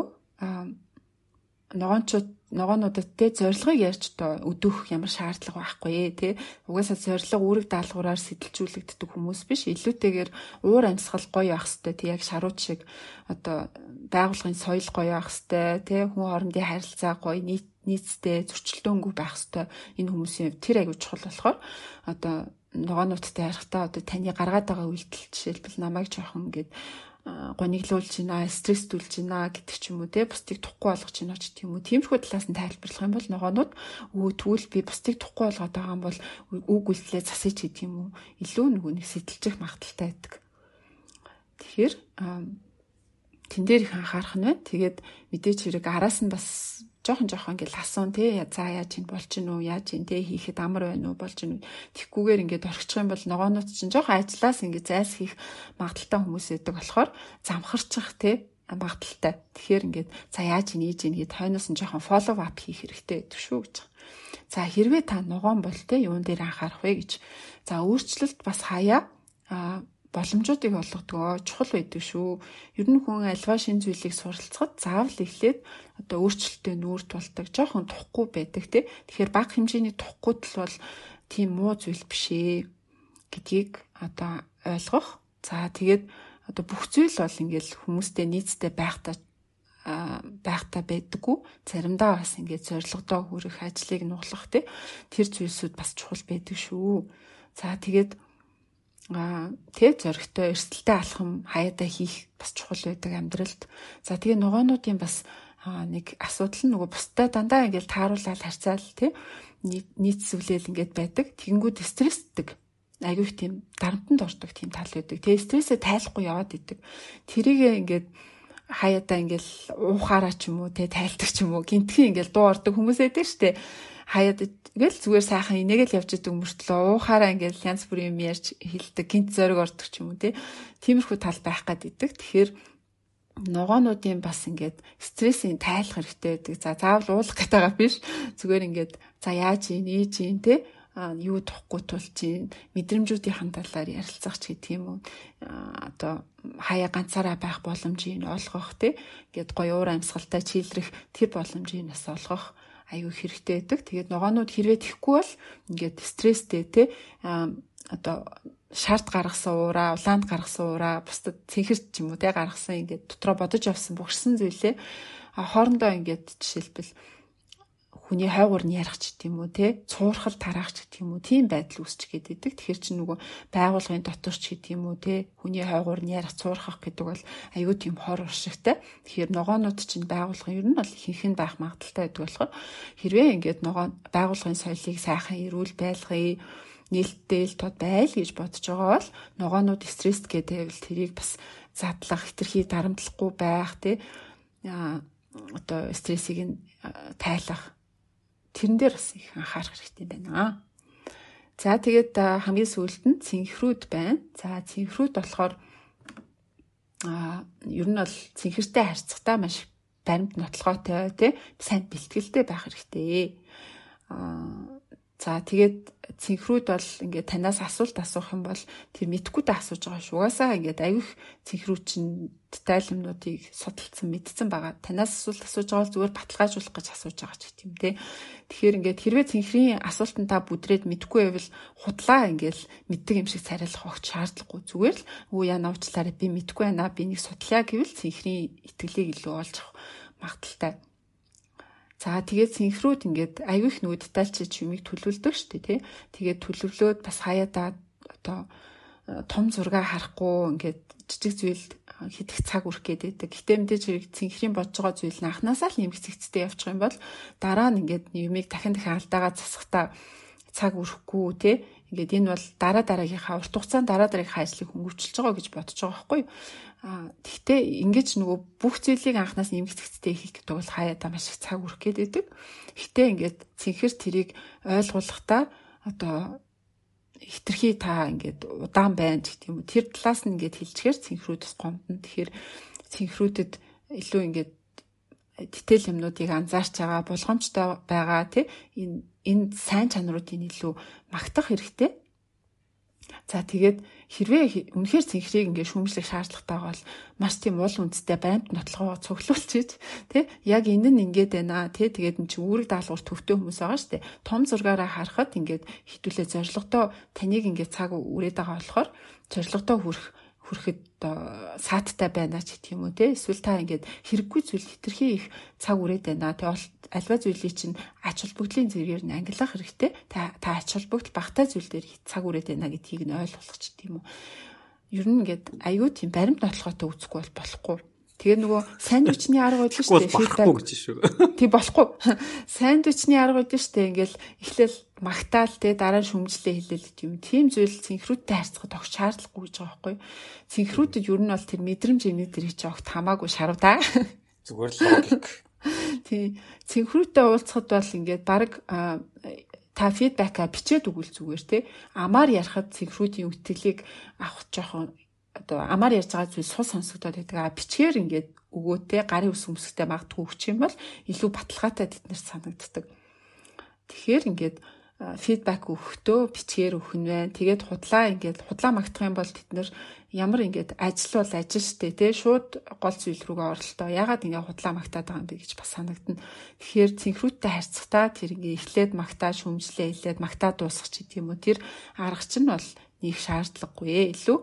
ногоончууд ногоонуудад те зорилгыг ярьж одоо өдөх ямар шаардлага байхгүй те. Угаасаа зорилго үүрэг даалгавраар сэтэлжүүлэгддэг хүмүүс биш. Илүүтэйгээр уур амьсгал гоё явах хэвээр те. Яг шарууд шиг одоо байгуулгын соёл гоё явах хэвээр те. Хүн хоорондын харилцаа гоё нийт нийцтэй зөрчилдөөнгүй байх хэвээр энэ хүмүүсийн тэр аягүй чухал болохоор одоо ногоонуудтай ярихдаа одоо таны гаргаад байгаа үйлдэл жишээлбэл намайг жоохон ингээд гониглуулж байна, стресстүүлж байна гэдэг ч юм уу те бусдыг тухгүй болгож байна ч тийм үү. Тиймэрхүү талаас нь тайлбарлах юм бол ногоонууд өө тэгвэл би бусдыг тухгүй болгоод байгаа юм бол үг үйлдэлээ засаж гэдэг юм уу? Илүү нөгөө нэг сэтэлжих магадaltaй байдаг. Тэгэхээр тэн дээр их анхаарах нь байна. Тэгээд мэдээч хэрэг араас нь бас жоохон жоохон ингээл асуун те за яаж ин болж гин үү яаж ин те хийхэд амар байна уу? Болж гин тэгхгүйгээр ингээд орчих юм бол ногоонууд чинь жоохон ажиллаас ингээд зайлс хийх магадaltaй хүмүүс байдаг болохоор замхарчих те магадaltaй. Тэгэхээр ингээд за яаж ин ийж ин гэд хойноос нь жоохон фоллоу ап хийх хэрэгтэй гэдэг шүү гэж. За хэрвээ та ногоон бол те юун дээр анхаарах вэ? гэж. За өөрчлөлт бас хаяа боломжуудыг олгодог чухал байдаг шүү. Ер нь хүн альва шин зүйлийг суралцахад заавал эхлээд одоо өөрчлөлтөд нүүр тулдаг, жоохон тухгүй байдаг тий. Тэгэхээр бага хэмжээний тухгүйд л бол тийм муу зүйл биш ээ гэдгийг одоо ойлгох. За тэгээд одоо бүх зүйл бол ингээл хүмүүстэй нийцтэй байхдаа байхта байдаггүй заримдаа бас ингээд зорилгодоо хүрэх ажлыг нуглах тий тэр зүйлсүүд бас чухал байдаг шүү. За тэгээд аа тэг зөрөгтэй эрсдэлтэй алхам хаяада хийх бас чухал байдаг амьдралд. За тэгээ ногоонуудын бас нэг асуудал нь нөгөө бусдаа дандаа ингээл тааруулаад харьцаал тий нийцсвлээл ингээд байдаг. Тэгэнгүүт стрессдэг. Айгүйх тийм дарамтанд ордог тийм тал байдаг. Тэгээ стрессээ тайлахгүй яваад идэг. Тэрийг ингээд хаяада ингээл уухаараа ч юм уу тий тайлдаг ч юм уу гинтхэн ингээл дуу ордог хүмүүс байдаг штэ хаяад ингээл зүгээр сайхан инээгээл явж идэг мөртлөө уухаараа ингээл янз бүрийн юм ярьж хилдэг гинт зориг ордог ч юм уу тий. Тиймэрхүү тал байх гад идэг. Тэгэхээр ногоонуудын бас ингээд стрессийн тайлах хэрэгтэй байдаг. За заавал уулах байгаа биш. Зүгээр ингээд за яаж ийн, ээж ийн тий юу тухгүй тул чинь мэдрэмжүүдийн талаар ярилцах ч гэдэг юм уу одоо хаяа ганцаараа байх боломжийг олгох тий ингээд гоё уур амьсгалтай чийлрэх тэр боломжийг бас олгох аюу хэрэгтэй байдаг. Тэгээд ногоонууд хэрвээ тэхгүй бол ингээд стресстэй те одоо шарт гаргасан уураа, улаанд гаргасан уураа, бусдад цэнхэр ч юм уу те гаргасан ингээд дотроо бодож авсан бүгсэн зүйлээ хоорондоо ингээд жишээлбэл хүний хойгуур нь ярих ч гэдэм үү те цуурхал тараах ч гэдэм үү тийм байдал үүсч гээд идэг. Тэгэхээр чи нөгөө байгуулгын дотор ч гэдэм үү те хүний хойгуур нь ярих цуурхах гэдэг бол аюу тийм хор уршигтай. Тэгэхээр ногоонууд чинь байгуулгын ер нь бол ихэнх нь байх магадaltaй байдаг болохоор хэрвээ ингээд ногоон байгуулгын соёлыг сайхан эрүүл байлгая нээлттэй л тод байл гэж бодож байгаа бол ногоонууд стресс гэдэг тэрийг бас задлах, хитрхи дарамтлахгүй байх тий одоо стрессийг нь тайлах тэрэн дээр бас их анхаарах хэрэгтэй байна. За тэгээд хамгийн сүүлд нь цэнхрүүд байна. За цэнхрүүд болохоор а ер нь бол цэнхэртэй харьцахтаа маш баримт нотлогоотой тий сайн бэлтгэлтэй байх хэрэгтэй. а За тэгээд цэнхрүүд бол ингээд танаас асуулт асуух юм бол тэр мэдхгүйдээ асууж байгаа шүү. Угаасаа ингээд чинь деталь юмнуудыг судалсан мэдсэн байгаа. Танаас асуулт асууж байгаа бол зүгээр баталгаажуулах гэж асууж байгаа ч гэх юм те. Тэгэхээр ингээд хэрвээ цэнхрийн асуултанд та бүдрээд мэдхгүй байвал худлаа ингээд мэддэг юм шиг царайлах огт шаардлагагүй. Зүгээр л өө яна уучлаарай би мэдгүй байна. Би нэг судлаа гэвэл цэнхрийн итгэлийг илүү олж авах магадaltaй. За тэгээд синхрууд ингээд аюу их нөгөө детальчид юмыг төлөвлөдөг шүү дээ тий. Тэгээд төлөвлөөд бас хаяадаа одоо э, том зураг харахгүй ингээд жижиг зүйл хидэх цаг үрэх гээд байдаг. Гэтэ мэдээж хэрэг цэнхрийн бодж байгаа зүйл нь анханасаа л нэмэх зэгцтэй явчих юм бол дараа нь ингээд юмыг дахин дахин алдаагаа засахтаа цаг үрхгүй тий ингээд энэ бол дараа дараагийнхаа урт хугацаанд дараа дараагийнхаа ажлыг хөнгөвчлж байгаа гэж бодож байгаа байхгүй юу. А тэгтээ ингэж нөгөө бүх зүйлийг анханаас нэмэгцэгцтэй хийх гэдэг бол хаяада маш их цаг үрэх гээд байдаг. Гэтээ ингээд цэнхэр тэрийг ойлгуулахдаа одоо хитрхи та ингээд удаан байна гэх юм. Тэр талаас нь ингээд хэлчихээр цэнхрүүдс гомдно. Тэгэхээр цэнхрүүдэд илүү ингээд дитэл юмнуудыг анзаарч байгаа болгоомжтой байгаа тий. Энэ энэ сайн чанаруудын илүү магтах хэрэгтэй. За тэгээд хэрвээ үнэхээр цэнхрийг ингээ шүүмжлэх шаардлагатай бол маш тийм уул үндэстэй баримт нотлогоо цуглуулчих тий. Яг энэ нь ингээд байна тий. Тэгээд эн чинь үүрэг даалгавар төвтэй хүмүүс байгаа шүү дээ. Том зургаараа харахад ингээд хитүүлээ зоригтой таныг ингээд цаг үрээд байгаа болохоор зоригтой хүрэх хүрэхэд сааттай байна ч гэх юм уу те? Эсвэл та ингээд хэрэггүй зүйл хитрхи их цаг үрээд байна. Те альва зүйлийг чинь ач холбогдлын зэрэгээр нь ангилах хэрэгтэй. Та та ач холбогдол багтаа зүйл дээр цаг үрээд байна гэдгийг нь ойлгох ч гэх юм ер нь ингээд аюу тийм баримт нотлохотой үзэхгүй бол болохгүй Тэгээ нөгөө сандвичний арга байдаг шүү дээ. Болохгүй гэж шүү. Тий болохгүй. Сандвичний арга байдаг шүү дээ. Ингээл эхлээл магтаал те дараа нь шүмжлээ хэлээл юм. Тийм зүйл цэнхрүүдтэй харьцахад огт шаардлагагүй гэж байгаа байхгүй. Цэнхрүүдэд ер нь бол тэр мэдрэмж энийг тэр хийж огт хамаагүй шарав да. Зүгээр л логик. Тий. Цэнхрүүтэй уулзахад бол ингээд баг та фидбэка бичээд өгвөл зүгээр те. Амаар ярихад цэнхрүүдийн үтгэлийг авах жоохон одоо амаар ярьж байгаа зүйл сул сонсогдоод байдаг. А бичгээр ингээд өгөөтэй гарын ус өмсгтэй магадгүй өгч юм бол илүү баталгаатай тэднэрт санагддаг. Тэгэхээр ингээд фидбек өгөхдөө бичгээр өгөх нь байна. Тэгээд худлаа ингээд худлаа магтах юм бол тэд нэр ямар ингээд ажил бол ажил штэ тий шууд гол зүйл рүүгээ оролтоо. Ягаад ингээд худлаа магтаад байгаа юм бэ гэж бас санагдана. Тэгэхээр цэнхрүүттэй харьцахтаа тэр ингээд эхлээд магтаа шүмжлээ эхлээд магтаа дуусгах ч гэдэм юм уу. Тэр арга чинь бол нэг шаардлагагүй ээ. Илүү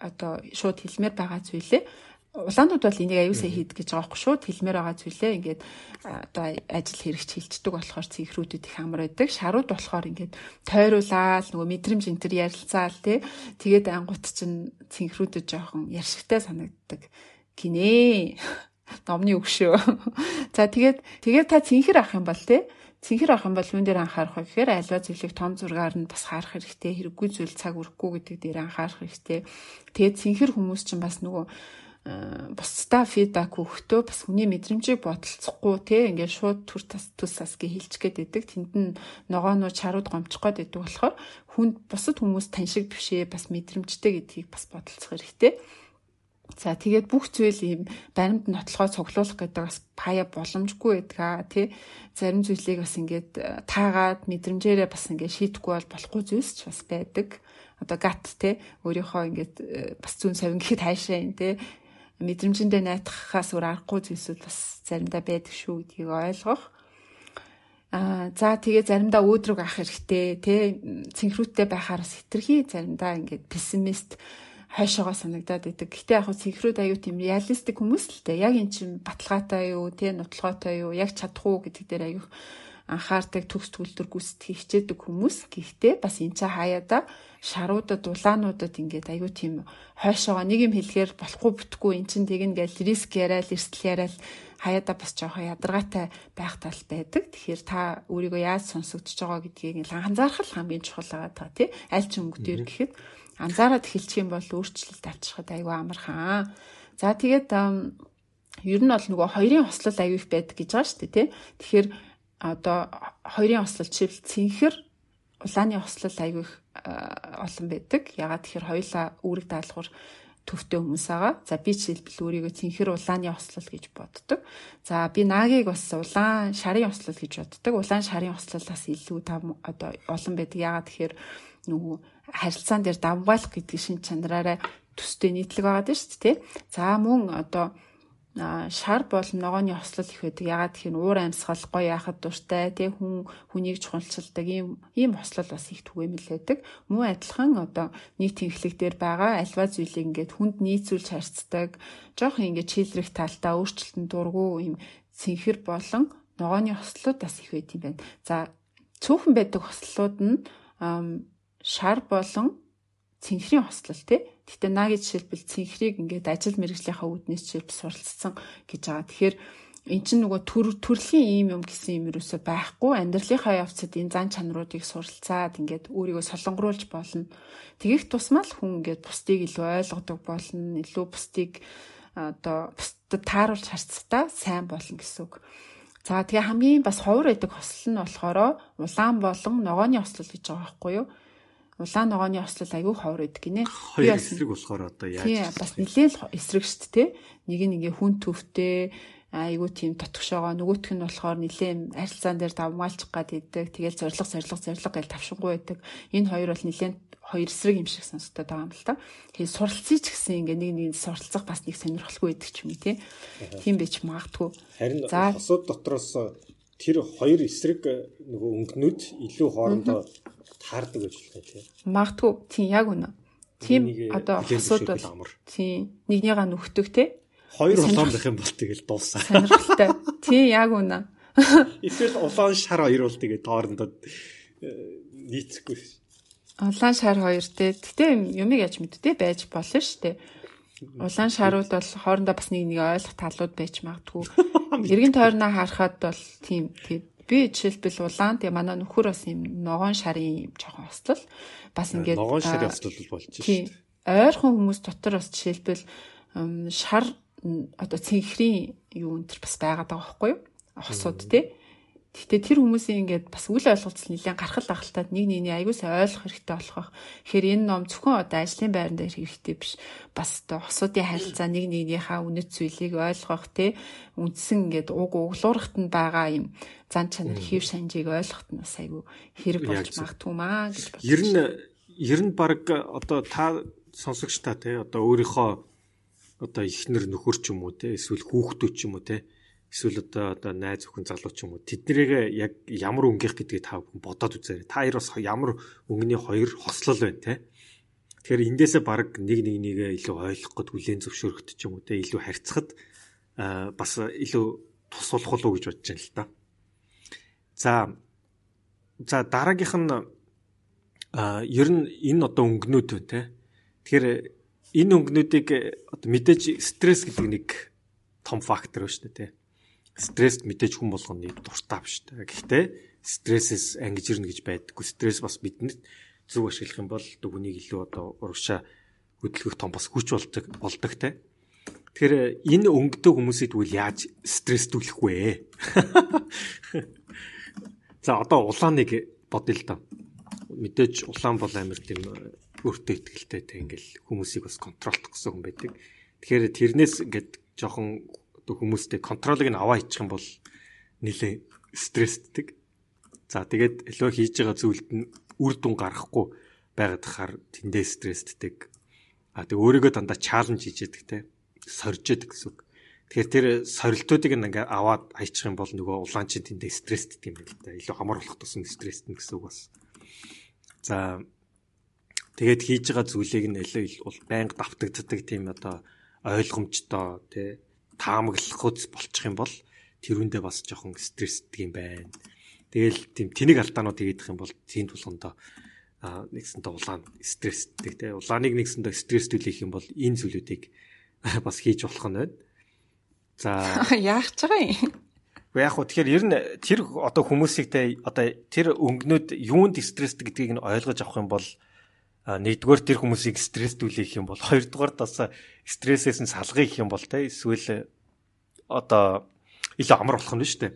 одоо шууд хэлмээр байгаа зүйлээ улаанууд бол энийг аюусаа хийд гэж байгаа байхгүй шууд хэлмээр байгаа зүйлээ ингээд одоо ажил хэрэгч хилчдэг болохоор цэнхрүүдэд их амар байдаг. Шарууд болохоор ингээд тойруулаад нөгөө мэдрэмж энэ төр ярилцаал тий. Тэгээд ангууд чинь цэнхрүүдэд жоохон яршигтай санагддаг. Гинэ. Номны өгшөө. За тэгээд тэгээд та цэнхэр авах юм бол тий цэнхэр авах юм бол юун дээр анхаарах вэ гэхээр альва зүйлийг том зургаар нь бас харах хэрэгтэй хэрэггүй зүйл цаг өрөхгүй гэдэг дээр анхаарах хэрэгтэй. Тэгээд цэнхэр хүмүүс чинь бас нөгөө бусдаа фидбек өгөхдөө бас хүний мэдрэмжийг бодолцохгүй те ингээд шууд түр тас төс тас гэж хэлж гээд байдаг. Тэнд нь ногооноо чарууд гомчих гээд байдаг болохоор хүнд бусад хүмүүс тань шиг бишээ бас мэдрэмжтэй гэдгийг бас бодолцох хэрэгтэй. За тэгээд бүх зүйл ийм баримт нотлохоо цуглуулах гэдэг бас пая боломжгүй байдаг аа тий. Зарим зүйлийг бас ингээд э, таагаад мэдрэмжээрээ бас ингээд шийдэхгүй бол болохгүй зүйлс ч бас байдаг. Одоо гат тий өөрийнхөө ингээд э, бас зүүн совин гэхэд хайшаа юм тий. Мэдрэмжэндээ найтахаас өөр аргагүй зүйлсүүд бас заримдаа байдаг шүү гэдгийг ойлгох. Аа за тэгээ заримдаа өөдрөг авах хэрэгтэй тий. Цэнхрүүттэй байхаар бас хитрхи заримдаа ингээд пессимист хойшоогоо санагдаад байдаг. Гэтэ яг синхрод аюу тийм реалистик хүмүүс л дээ. Яг эн чинь баталгаатай юу, тэ нотлогоотой юу, яг чадах уу гэдэг дээр аюу анхаардаг төгс төлтөр гүйцэтгэх хичээдэг хүмүүс. Гэхдээ бас энэ цаа хаяада шаруудад, улаануудад ингээд аюу тийм хойшоогоо нэг юм хэлэхээр болохгүй бүтггүй эн чинь тэгнэ гэж риск яриад, эрсдэл яриад хаяада бас жоохон ядаргаатай байх тал байдаг. Тэгэхээр та өөрийгөө яаж сонсогдож байгаа гэдгийг анхаарах хамгийн чухал байгаа та тий. Аль ч өнгөдөр гэхэд анзаараад эхэлчих юм бол өөрчлөлт авчрахад аюу амархан. За тэгээд ер нь бол нөгөө хоёрын хослол аюу их байдаг гэж байгаа шүү дээ тий. Тэгэхээр одоо хоёрын хослол чивэл цэнхэр улааны хослол аюу их олон байдаг. Ягаад тэгэхээр хоёулаа үүрэг даалгавар төвтэй хүмүүс байгаа. За би жишээлбэл өөрийгөө цэнхэр улааны ослол гэж боддог. За би наагийг бас улаан шарын ослол гэж боддог. Улаан шарын ослолоос илүү там одоо олон байдаг. Ягаад тэгэхээр нөгөө харилцаан дээр давгаалах гэдэг шин чанараараа төстэй нийтлэг байгаа дээ шүү дээ. За мөн одоо шар бол ногооны ослол их байдаг. Ягаад гэхээр уур амьсгал гоё яхад дуртай тий хүн хүнийг чухалчилдаг ийм ийм ослол бас их түгээмэл байдаг. Мөн адилхан одоо нийт тэнхлэг дээр байгаа альва зүйлийг ингээд хүнд нийцүүлж харьцдаг. Жохон ингээд чийлрэх талдаа өөрчлөлтөнд дургу ийм цэнхэр болон ногооны ослууд бас их байт юм байна. За цөөхөн байдаг ослууд нь шар болон цэнхрийн хослол тий. Гэтэ нагийн жишээлбэл цэнхрийг ингээд ажил мэргэжлийнхаа үүднээс жишээлбэл суралцсан гэж байгаа. Тэгэхээр эн чинь нөгөө төр төрлийн ийм юм гэсэн юм юусоо байхгүй амьдралынхаа явцад энэ зан чанаруудыг суралцаад ингээд өөрийгөө солонгоруулж болно. Тэгэх тусмаа л хүн ингээд бусдыг илүү ойлгодог болно. Илүү бусдыг одоо бусдад тааруулж харцтаа сайн болно гэсэн үг. За тэгээ хамгийн бас ховор байдаг хослол нь болохоор улаан болон ногооны хослол гэж байгаа байхгүй юу? Улаан ногооны ослол аягүй ховор байдаг гинэ. Хоёр эсрэг болохоор одоо яаж Тийм бас нэлээд эсрэг шүү дээ. Нэг нь ингээ хүн төвтэй айгүй тийм тотгошоогоо нөгөөх нь болохоор нилээн арилцаан дээр давмгаалчих гад идэг. Тэгэл зориг зориг зориг гэж тавшингуй байдаг. Энэ хоёр бол нилээн хоёр эсрэг юм шиг сонсогдоод байгаа юм л та. Тэгээ суралцъя ч гэсэн ингээ нэг нэг суралцах бас нэг сонирхолгүй байдаг ч юм тий. Тийм байж магадгүй. Харин хосууд дотроос тэр хоёр эсрэг нөгөө өнгөнүүд илүү хоорондоо таардаг гэж байна тий. Магадгүй тийм яг үнэ. Тийм одоо хосууд бол тийм нэгнийгаа нүхтөг тий Хоёр улаан байх юм бол тэгэл дуусаа. Сонирхолтой. Тий, яг үнэ. Эсвэл улаан шар хоёр бол тэгээд хоорондоо э, нийцэхгүй. Улаан шар хоёр те. Гэтэ юмыг яаж мэдтээ байж болно дээ. Улаан шарууд бол хоорондоо бас нэг нэг ойлгох талууд байж магадгүй. Эргэн тойрноо харахад бол тийм тэгээд би жишээлбэл улаан тэгээ манай нөхөр бас юм ногоон шарын жоохон ослол бас ингээд ногоон шарын ослол болж шүү дээ. Ойрхон хүмүүс дотор бас жишээлбэл шар одоо цэнхрийн юу энэ төр бас байгаад байгаа байхгүй юу? Хосууд тий. Гэхдээ тэр хүмүүсийн ингээд бас үл ойлголцол нэлээд гаргал ахалтаад нэг нэгний аягуулсаа ойлгох хэрэгтэй болох. Тэгэхээр энэ ном зөвхөн одоо ажлын байран дээр хэрэгтэй биш. Бас одоо хосуудын харилцаа нэг нэгнийхээ үнэт зүйлийг ойлгох тий. Үндсэн ингээд уг углуурахт нь байгаа юм зан чанар хийв шанжийг ойлгохт нь бас айгүй хэрэг болж магадгүй маа гэж бодлоо. Ер нь ер нь баг одоо та сонсогч та тий одоо өөрийнхөө одоо ихнэр нөхөр ч юм уу те эсвэл хүүхдүүд ч юм уу те эсвэл одоо одоо найз өхөн залуу ч юм уу тэднийг яг ямар өнгөх гэдгийг та бүхэн бодоод үзээрэй. Та хоёр бас ямар өнгөний хоёр хослол байна те. Тэгэхээр эндээсээ баг нэг нэг нэгэ илүү ойлгоход хүлээн зөвшөөрөхд ч юм уу те илүү харьцахад бас илүү тус болох уу гэж бодож байна л та. За за дараагийнх нь ер нь энэ одоо өнгөнүүд байна те. Тэгэхээр энэ өнгнүүдийг э, мэдээж стресс гэдэг нэг том фактор ба шүү дээ. Стресст мэдээж хүн болгоны дуртай шүү дээ. Гэхдээ стрессээс ангиж ирнэ гэж байдаггүй. Стресс бас бидэнд зөв ашиглах юм бол хүнийг илүү одоо урагшаа хөдөлгөх том бас хүч болдог болдог те. Тэгэхээр энэ өнгөтэй хүмүүсийг тэгвэл яаж стресстүүлэх вэ? За одоо улааныг бодъё л доо. Мэдээж улаан бол амар тийм өөртөө ихтэй те ингээл хүмүүсийг бас контролдох гэсэн хүн байдаг. Тэгэхээр тэрнээс ингээд жоохон хүмүүстэй контролыг нь аваа ичих юм бол нэлээ стрессддэг. За тэгээд илүү хийж байгаа зүйлд нь үр дүн гарахгүй байгаад хахаар тэндээ стрессддэг. А тэг өөрийгөө дандаа чаленж хийж яадаг те сорж яадаг гэсэн үг. Тэгэхээр тэр сорилтуудыг ингээ аваад аячих юм бол нөгөө улаан чин тэндээ стрессддэг юм байна л да. Илүү хамар болох тусам стрессдэн гэсэн үг бас. За Тэгээд хийж байгаа зүйлийг нь илүү бол байнга давтагддаг тийм одоо ойлгомжтой тий таамаглах хүч болчих юм бол тэрүүндээ бас жоохон стрессдэг юм байна. Тэгэл тийм тэнэг алдаанууд хийгдэх юм бол тийм тулгандаа нэгсэнтэй улаан стрессдэг тий улааныг нэгсэнтэй стресстүүлэх юм бол энэ зүйлүүдийг бас хийж болох нь байна. За яах ч байгаа юм. Уу яг хөө тэгэхээр ер нь тэр одоо хүмүүсийг те одоо тэр өнгнүүд юунд стрессдэг гэдгийг нь ойлгож авах юм бол нэгдүгээр тэр хүмүүсийг стресстүүлэх юм бол хоёрдугаар бас стрессээс нь салгах юм бол те эсвэл одоо илүү амар болох нь шүү дээ.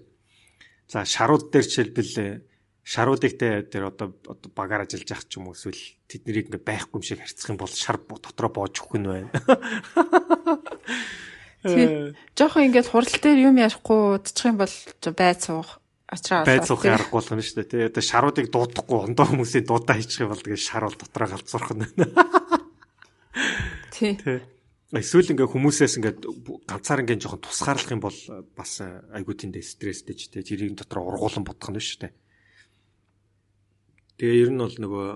За шарууд дээр жишээлбэл шаруудыг те тэр одоо багаар ажиллаж явах ч юм уу эсвэл тэднийг ингээ байхгүй юм шиг харьцах юм бол шар дотроо боож өгөх нь байна. Тэгээ жоохон ингээд хурал дээр юм ярихгүй удчих юм бол байц суух Ачраа байц суух аргагүй болох нь шүү дээ. Тэ одоо шаруудыг дуудахгүй ондоо хүмүүсийн дуудаа хийчих юм бол тэгээ шар бол дотроо галзуурах нь. Тий. Эсвэл ингээ хүмүүсээс ингээ ганцаар ингээ жоохон тусгаарлах юм бол бас айгуу тэндээ стресстэй ч тэ тэрийн дотор ургуулan бодох нь шүү дээ. Тэгээ ер нь бол нөгөө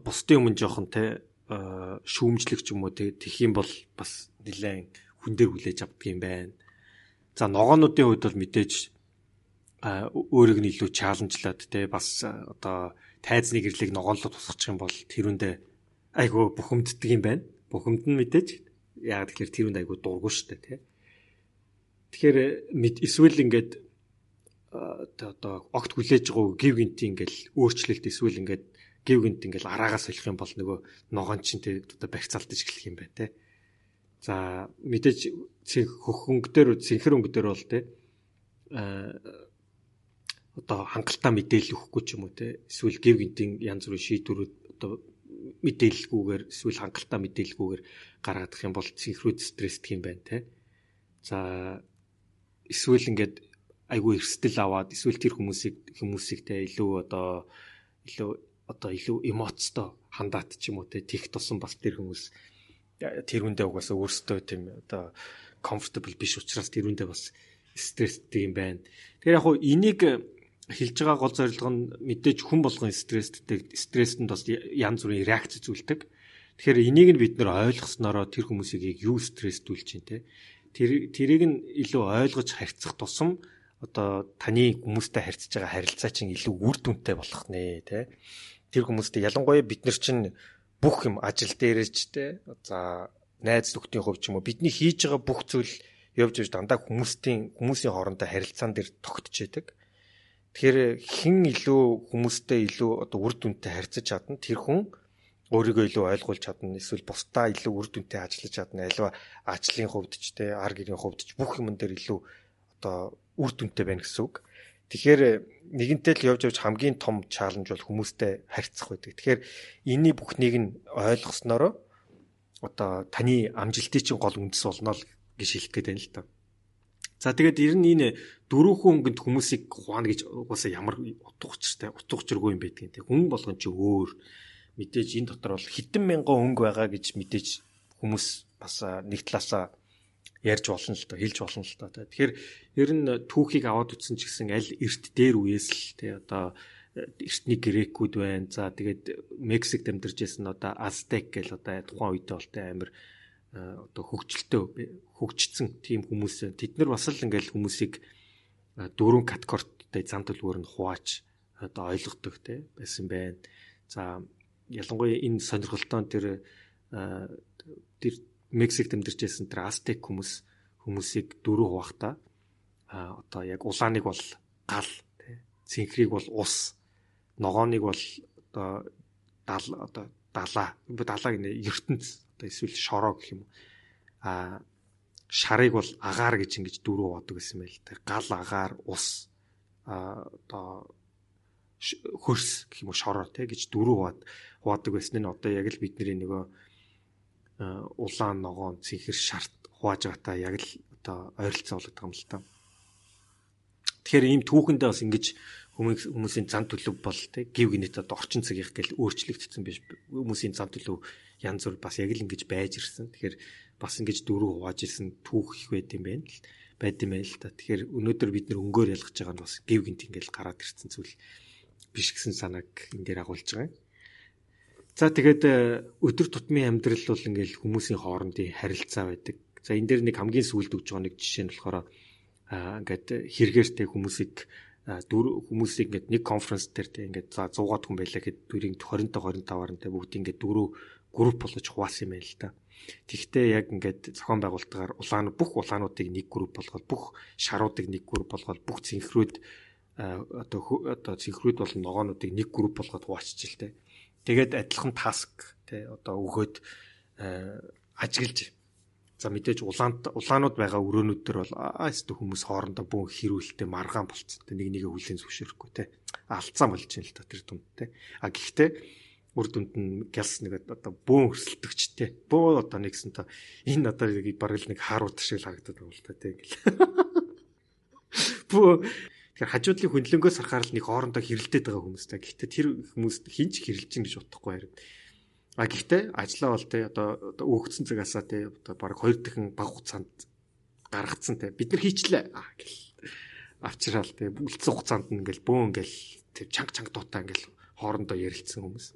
бусдын өмнө жоохон тэ шүүмжлэх юм уу тэ тэх юм бол бас нэлээд хүн дээр хүлээж авдаг юм байна. За ногоонуудын хувьд бол мэдээж өөрийг нь илүү чаленжлаад те бас одоо тайзны гэрлийг ногооллоо тусгачих юм бол тэрүндээ айгу бухимддаг юм байна. Бухимд нь мэдээж яг тэгэхээр тэрүнд айгу дургу штэ те. Тэгэхээр эсвэл ингээд одоо огт хүлээж байгаа гів гинт ингээл өөрчлөлт эсвэл ингээд гів гинт ингээл араагаас солих юм бол нөгөө ногоон чин те одоо барьцаалтаж эхлэх юм байна те. За мэдээж хөхөнгө дээр цэнхэр өнгө дээр бол те одоо хангалттай мэдээлэл өгөхгүй ч юм уу те эсвэл гев гинтийн янз бүрийн шийдвэрүүд одоо мэдээлэлгүйгээр эсвэл хангалттай мэдээлэлгүйгээр гаргадах юм бол синхрон стрессдэг юм байна те. За эсвэл ингээд айгүй эрсдэл аваад эсвэл тэр хүмүүсийг хүмүүсийг те илүү одоо илүү одоо илүү эмоцтой хандаад ч юм уу те тех тусан бас тэр хүмүүс тэр хүндээ угаасаа өөрсдөө тийм одоо comfortable биш учраас тэр хүндээ бас стресстэй юм байна. Тэгэхээр яг хуу энийг хэлж байгаа гол зорилго нь мэдээж хүн болгон стресстэй стресстэн бас янз бүрийн реакц зүйлдэг. Тэгэхээр энийг нь бид нэр ойлгоснороо тэр хүмүүсийг юу стресстүүлж чинь те. Тэр тэрийг нь илүү ойлгож харьцах тусам одоо таны хүмүүстэй харьцаж байгаа харилцаа чинь илүү үр дүнтэй болох нэ те. Тэр хүмүүстэй ялангуяа бид нар чинь бүх юм ажил дээрэж те. За найз нөхдийн хувьд ч юм уу бидний хийж байгаа бүх зүйл явж явж дандаа хүмүүсийн хүмүүсийн хоорондоо харилцаан дээр тогтож яадаг. Тэгэхээр хэн илүү хүмүүстэй илүү одоо үр дүнтэй харьцаж чадна тэр хүн өөрийгөө илүү ойлгуулж чадна эсвэл бусдаа илүү үр дүнтэй ажиллаж чадна альва ажлын хувьд ч те ар гэрийн хувьд ч бүх юмн дээр илүү одоо үр дүнтэй байна гэсэн үг. Тэгэхээр нэгэнтэй л явж явж хамгийн том чаленж бол хүмүүстэй харьцах байдаг. Тэгэхээр энэний бүхнийг нь ойлгоснороо одоо таны амжилтын чинь гол үндэс болно л гэж хэлэх гээд байна л та. За тэгээд ер нь энэ дөрвөн өнгөнд хүмүүсийг хуваана гэж угаасаа ямар утга учиртай утга учиргүй юм байдгийг те. Хүн болгон чи өөр. Мэдээж энэ дотор бол хэдэн мянган өнгө байгаа гэж мэдээж хүмүүс бас нэг талаасаа ярьж болно л доо хэлж болно л доо тэгэхээр ер нь түүхийг аваад үтсэн ч гэсэн аль эрт дээр үеэс л те одоо эртний грекүүд байна. За тэгээд мексикт амьдарч байсан одоо астек гэл одоо тухайн үедээ бол те амир одоо хөгжилтэй хөгжсөн тийм хүмүүс тэд нар бас л ингээл хүмүүсийг дөрвөн категориттэй зам төлөвөр нь хувааж одоо ойлгодог те байсан байна. За ялангуяа энэ сонирхолтой тэр тэр Мексикт амьдарч байсан тэр Астек хүмүүс хүмүүсийг дөрөв хуваахта одоо яг улааныг бол гал те цэнхрийг бол ус ногооныг бол одоо дал одоо далаа. Далаа гэнэ ертөнц. Одоо эсвэл шороо гэх юм а шарыг бол агаар гэж ингэж дөрөв бодог гэсэн байл та гал агаар ус а одоо хөрс гэх юм уу шороо те гэж дөрөв хуваадаг байсан нь одоо яг л бидний нөгөө улаан ногоон цэнхэр шарт хувааж байгаатаа яг л одоо ойролцоо болоод байгаа юм л та. Тэгэхээр ийм түүхэндээ бас ингэж хүмүүсийн зан төлөв бол те гів гинэт одоо орчин цагийнх гэл өөрчлөгдсөн биш хүмүүсийн зан төлөв янз бүр бас яг л ингэж байж ирсэн. Тэгэхээр бас ингэж дөрөв хувааж ирсэн түүх их байд юм байна л байд юм байл та. Тэгэхээр өнөөдөр бид нөр өнгөөр ялгаж байгаа нь бас гів гинт ингээл гараад ирсэн зүйл биш гэсэн санааг энэ дээр агуулж байгаа юм. За тэгээд э, өдөр тутмын амьдрал бол ингээл хүмүүсийн хоорондын харилцаа байдаг. За энэ дээр нэг хамгийн сүүлд өгж байгаа нэг жишээ нь болохоор ингээд хэрэгээртэй хүмүүсийг дөрв хүмүүсийг ингээд нэг конференс дээр те ингээд за 100 хүн байлаа гэхэд дөрийн 20 25-аар нь те бүгд ингээд дөрөв групп болгож хуваасан юм байл л да. Тэгвэл яг ингээд зохион байгуулалтаар улаан бүх улаануудыг нэг групп болгоод бүх шаруудыг нэг групп болгоод бүх цэнхрүүд одоо одоо цэнхрүүд болон ногоонуудыг нэг групп болгоод хуваачиж л те. Тэгээд адилхан таск те одоо өгөөд ажиглаж За мэдээж улаанд улаанууд байгаа өрөөнүүд төр бол аастай хүмүүс хоорондоо бүүн хэрүүлтэй маргаан болцсон. Нэг нэгэ хүлэн зөвшөөрөхгүй те. Алдсан болж байна л та тэр дунд те. А гэхдээ үр дүнд нь гялс нэг одоо бөөн өрсөлдөгчтэй. Бөө одоо нэгсэн та энэ одоо бараг л нэг харууд шиг харагдаад байгаа л та ингээл. Бөө тэгэхээр хажуудлын хөндлөнгөөс харахаар л нэг хоорондоо хэрэлдээд байгаа хүмүүстэй. Гэхдээ тэр хүмүүс хинч хэрэлж ин гэж бодохгүй харин. А гэхдээ ажиллаа бол те одоо өөгцсөн цагаасаа те одоо бараг хоёр дахин баг хугацаанд гаргацсан те бид нар хийчлээ. А гэл авчраал те үлдсэн хугацаанд ингээл бөөн ингээл тэр чанга чанга дутаа ингээл хоорондоо ярилцсан хүмүүс.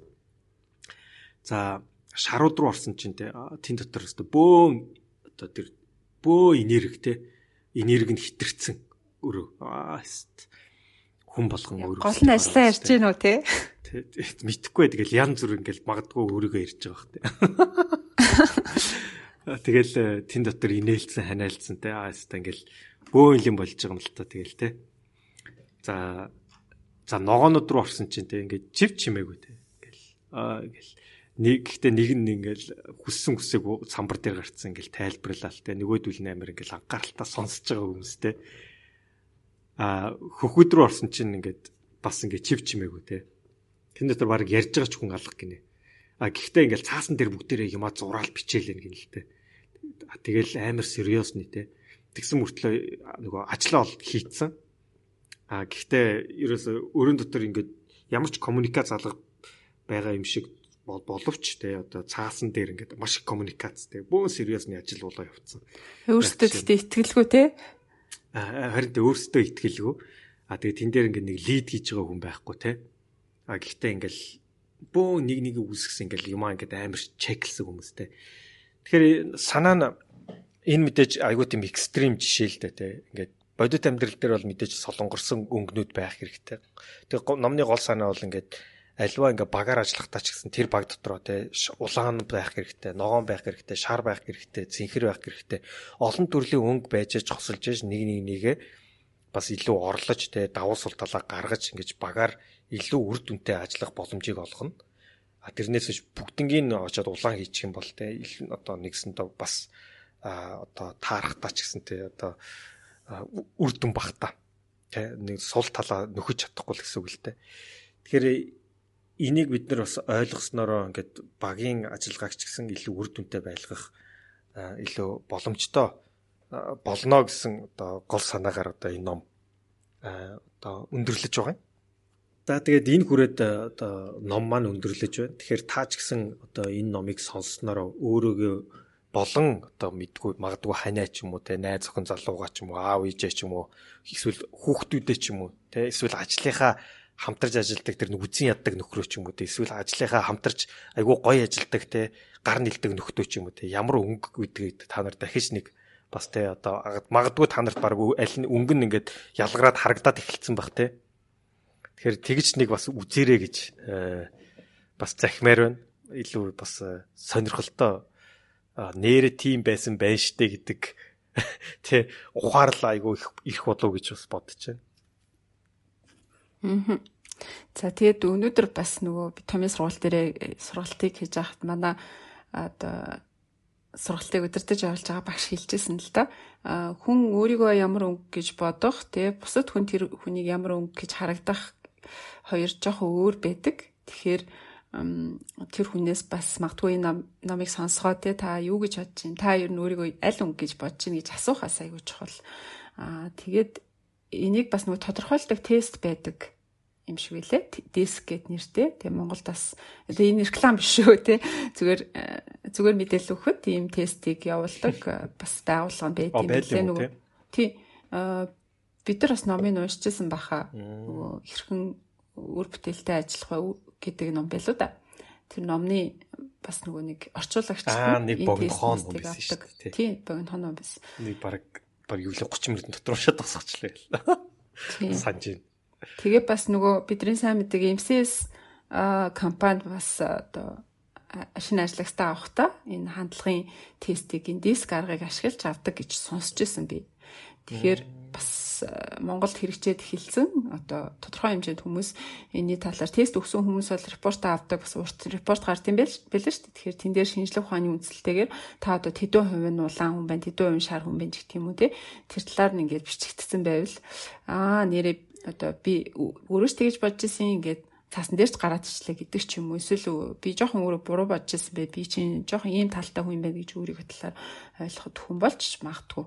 За шарууд руу орсон чинь те тэн дотор өстө бөөн одоо тэр бөө энерги те энерги нь хитэрсэн өрөө аа хүн болгон өөрөө гол нь ажиллаа ярьж гин үү те? Мэдхгүй тэгэл ян зүр ингээл магадгүй өөрийгөө ярьж байгаа хэ тэгэл э, тэн дотор инээлцэн ханиалцсан те. Аа хэвээ ингээл бөөн юм болж байгаа юм л та тэгэл те. За за ногоонод руу орсон чинь те ингээд чив чимээгүй те. Ингээл аа ингээл нэг гэхдээ нэг нь ингээл хүссэн хүсэг самбар дээр гарцсан ингээл тайлбарлаа л те. Нөгөөдөл нь амир ингээл анхааралтай сонсож байгаа хүмүүс те а хөхөд рүү орсон чинь ингээд бас ингээд чив чимээгүй те тэн дотор баг ярьж байгаа ч хүн алах гинэ а гэхдээ ингээл цаасан дээр бүгдээрээ юмаа зураал бичээлэн гин л те тэгэл амар сериус нэ те тэгсэн мөртлөө нөгөө ажлаа бол хийцэн. А гэхдээ ерөөсө өрөөнд дотор ингээд ямар ч коммуникац залга байгаа юм шиг боловч те одоо цаасан дээр ингээд маш их коммуникац те бөөн сериусны ажил болоо явцсан. Өөрсдөө гэхдээ итгэлгүй те. Харин тэ өөрсдөө итгэлгүй. А тэгээ тэн дээр ингээд нэг лид хийж байгаа хүн байхгүй те. А гэхдээ ингээд бөө нэг нэг үүсгэсэн ингээд юмаа ингээд амар чеклсэн хүмүүстэй. Тэгэхээр санаа нь энэ мэдээж айгуу тийм экстрим жишээ л дээ те. Ингээд бодит амьдрал дээр бол мэдээж солонгорсон өнгнүүд байх хэрэгтэй. Тэгээ номны гол санаа бол ингээд альва ингээ багаар ажиллахтаа ч гэсэн тэр баг дотроо те улаан байх хэрэгтэй, ногоон байх хэрэгтэй, шар байх хэрэгтэй, цэнхэр байх хэрэгтэй. Олон төрлийн өнгө байж чосолж ээж нэг нэг нэгэ бас илүү орлож те давуу сул талаа гаргаж ингэж багаар илүү үр дүнтэй ажиллах боломжийг олгоно. А тэрнээс ч бүгднгийн очоод улаан хийчих юм бол те одоо нэгсэндээ бас одоо таарахтаа ч гэсэн те одоо үр дүн багтаа те нэг сул талаа нөхөж чадахгүй л гэсэн үг л те. Тэгэхээр энийг бид нар бас ойлгоснороо ингээд багийн ажиллагааг ч гэсэн илүү үр дүнтэй байлгах илүү боломжтой болно гэсэн одоо гол санаагаар одоо энэ ном одоо өндөрлөж байгаа юм. За тэгээд энэ хүрээд одоо ном маань өндөрлөж байна. Тэгэхээр та ч гэсэн одоо энэ номыг сонсснороо өөрөөгөө болон одоо мэдгүй магадгүй ханаа ч юм уу те найз охин залууга ч юм уу аав ээжээ ч юм уу эсвэл хүүхдүүдээ ч юм уу те эсвэл ажлынхаа хамтарч ажилдаг тэр үзэн яддаг нөхрөө ч юм уу те. Эсвэл ажлынхаа хамтарч айгүй гоё ажилдаг те гар нэлдэг нөхдөө ч юм уу те. Ямар өнгө гэдгийг та нар дахиж нэг бас те одоо магадгүй та нарт баг аль нь өнгө нь ингээд ялгараад харагдаад эхэлсэн баг те. Тэгэхээр тэгж нэг бас үзээрэй гэж э, бас захимаар байна. Илүү бас э, сонирхолтой нэрэ тийм байсан байна штэ гэдэг тэ ухаарлаа айгүй их болов гэж бас бодож байна. Аа. За тэгээд өнөөдөр бас нөгөө би томьёо сургалт дээрээ э, сургалтыг хийж байхад манай одоо сургалтыг удирдах явуулж байгаа багш хэлжсэн л да. Хүн өөрийгөө ямар өнгө гэж бодох, тэ бусад хүн тэр хүнийг ямар өнгө гэж харагдах хоёр жоохон өөр байдаг. Тэгэхээр тэр хүнээс бас магадгүй номыг сонсгоо те та юу гэж бодож чинь та ер нь өөрийгөө аль өнгө гэж бодож чинь гэж асуухаас айгүй чухал. Аа тэгээд энийг бас нөгөө тодорхойлдог тест байдаг юм шиг үлээ. Диск гэд нэртэй. Тэгээ Монголд бас одоо энэ реклам биш шүү те. Зүгээр э, зүгээр мэдээлэл өгөхөд ийм тестийг явуулдаг э, бас байгууллага байт юм лээ нөгөө. Тий. Аа бид нар бас номыг уншижсэн баха. Нөгөө хэрхэн үр бүтээлтэй ажиллах гэдэг ном байлуу да. Тэр номны бас нөгөө нэг орчуулагч нэг богинохон ном байсан шүү дээ. Тийм, богинохон ном байсан. Нэг баг баг юу л 30 минут дотор уншаад тасгачлаа. Санж байна. Тэгээ бас нөгөө бидний сайн мэддэг MCS компани бас одоо шинэ ажлагчтай авахта энэ хандлагын тестийг энэ диск аргыг ашиглаж авдаг гэж сонсч байсан би. Тэгэхээр бас Монголд хэрэгжээд эхэлсэн. Одоо тодорхой хэмжээнд хүмүүс энэний талаар тест өгсөн хүмүүс бол репорт авдаг бас урт репорт гард юм байл байлаа шүү дээ. Тэгэхээр тэн дээр шинжлэх ухааны үндэслэлтэйгээр та одоо тэдэн хувийн улаан хүн байна, тэдэн хувийн шар хүн байна гэх юм уу те. Тэр талаар нь ингээд бичигдсэн байвал аа нэрээ одоо би өөрөөс тэгж бодож исэн ингээд цаасан дээрч гараад ичлээ гэдэг ч юм уу. Эсвэл би жоохон өөрөө буруу бодож исэн бай би чинь жоохон ийм талтай хүн байна гэж өөрийгөө талаар ойлгоход хүн болж магтгүй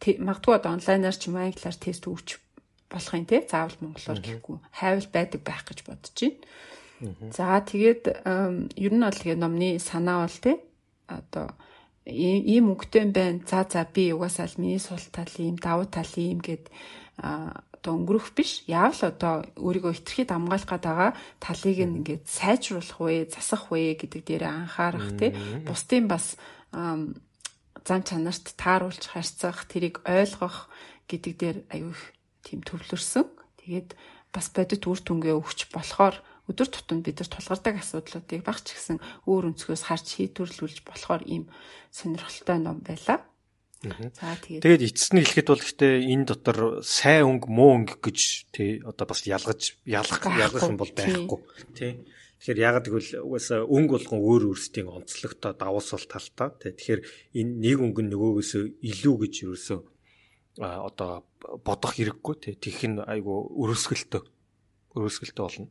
магадгүй одоо онлайнаар ч юм англиар тест өгч болох юм те заавал монголоор гэхгүй. Хайвал байдаг байх гэж бодож байна. За тэгээд ер нь бол тэгээ номны санаа бол те одоо ийм өнгөтэй юм байна. За за би угаасаа л миний сул тал ийм давуу тал ийм гэд одоо өнгөрөх биш. Яавал одоо өөрийгөө хитрхийд хамгаалах байгаа талыг нь ингээд сайжруулах вэ, засах вэ гэдэг дээр анхаарах тий. Бусдын бас зам чанарт тааруулж харьцах, тэрийг ойлгох гэдэг дээр аюу их тийм төвлөрсөн. Тэгээд бас бодит үр дүнгээ өгч болохоор өдөр тутамд бид нар тулгардаг асуудлуудыг багч гисэн өөр өнцгөөс харж шийдвэрлүүлж болохоор ийм сонирхолтой ном байла. За тэгээд тэгээд эцэст нь хэлэхэд бол гэхдээ энэ дотор сайн өнгө муу өнгө гэж тий одоо бас ялгаж ялгах ялгах юм бол байхгүй тий Тэгэхээр ягаад гэвэл угаасаа өнгө болгон өөр өөрсдийн онцлогтой давуу сул талтай. Тэгэхээр энэ нэг өнгө нь нөгөөгөөс илүү гэж юусэн одоо бодох хэрэггүй тий. Тэгэх нь айгу өрөөсгөлтөө өрөөсгөлтөө болно.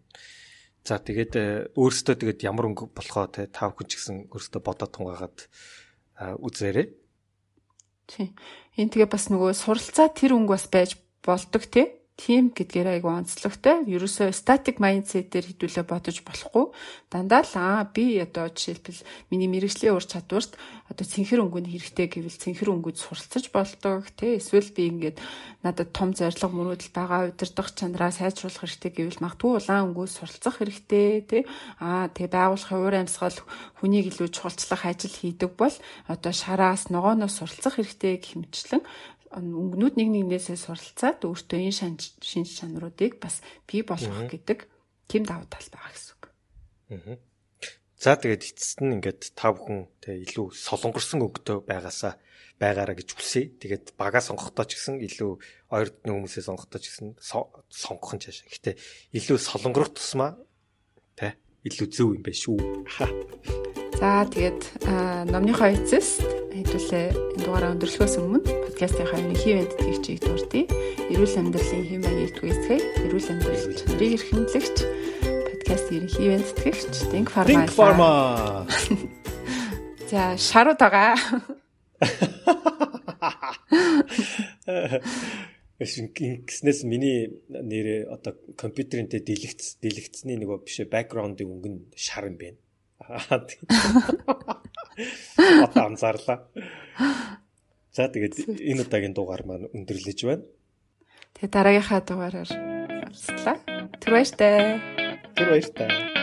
За тэгээд э, өөрөөсөө тэгээд ямар өнгө болохоо тий тав хүн ч гэсэн өөрөөсөө бодоод тунгаагаад үзээрэй. Тийм. Энэ тэгээ бас нөгөө суралцаа тэр өнгө бас байж болдог тий тийм гэдгээр айгу онцлогтой. Ерөөсөө static mindset-ээр хідүүлээ бодож болохгүй. Дандаа л аа би одоо жишээлбэл миний мэрэгжлийн ур чадварт одоо цэнхэр өнгөнд хэрэгтэй гэвэл цэнхэр өнгөд суралцаж болдог тий эсвэл би ингээд надад том зорилго мөрөөдөл байгаа удирдах чанараа сайжруулах хэрэгтэй гэвэл магадгүй улаан өнгөө суралцах хэрэгтэй тий аа тэгээ байгууллагын уур амьсгал хүнийг илүү чухалчлах ажил хийдэг бол одоо шараас ногооноос суралцах хэрэгтэй гэх мэтчлэн өнгөнүүд нэг нэгнээсээ суралцаад өөртөө энэ шин шин чанаруудыг бас бий болгох гэдэг тийм давуу тал байгаа гэсэн үг. Аа. За тэгээд эцэст нь ингээд та бүхэн тэг илүү солонгорсон өнгөтэй байгаасаа байгаараа гэж хүсье. Тэгээд багаа сонгохдоо ч гэсэн илүү ойрдны хүмүүсээ сонгохдоо ч гэсэн сонгох нь чаашаа. Гэтэ илүү солонгорох тусмаа тэ илүү зөв юм байна шүү. За тэгээд номныхоо эцэст хэдүүлээ энэ дугаараа өндөрлөхөөс өмнө подкастынхаа ерөнхий ивент тэгчийг дурдъя. Эрүүл амьдралын хэм маягийг түгээсгэе. Эрүүл амьдрал чанарыг эрхэмлэгч подкаст ерөнхий ивент тэгч Think Pharma. Think Pharma. За шарууд байгаа. Гиснээс миний нэрээ одоо компьютерэнтэй дэлгэц дэлгэцний нөгөө бишээ бэкграундын өнгө нь шар юм байна. Одоо анзаарлаа. За тэгээд энэ удаагийн дугаар маань өндөрлөж байна. Тэгээд дараагийнхаа дугаараар уулзлаа. Түр баяртай. Түр баяртай.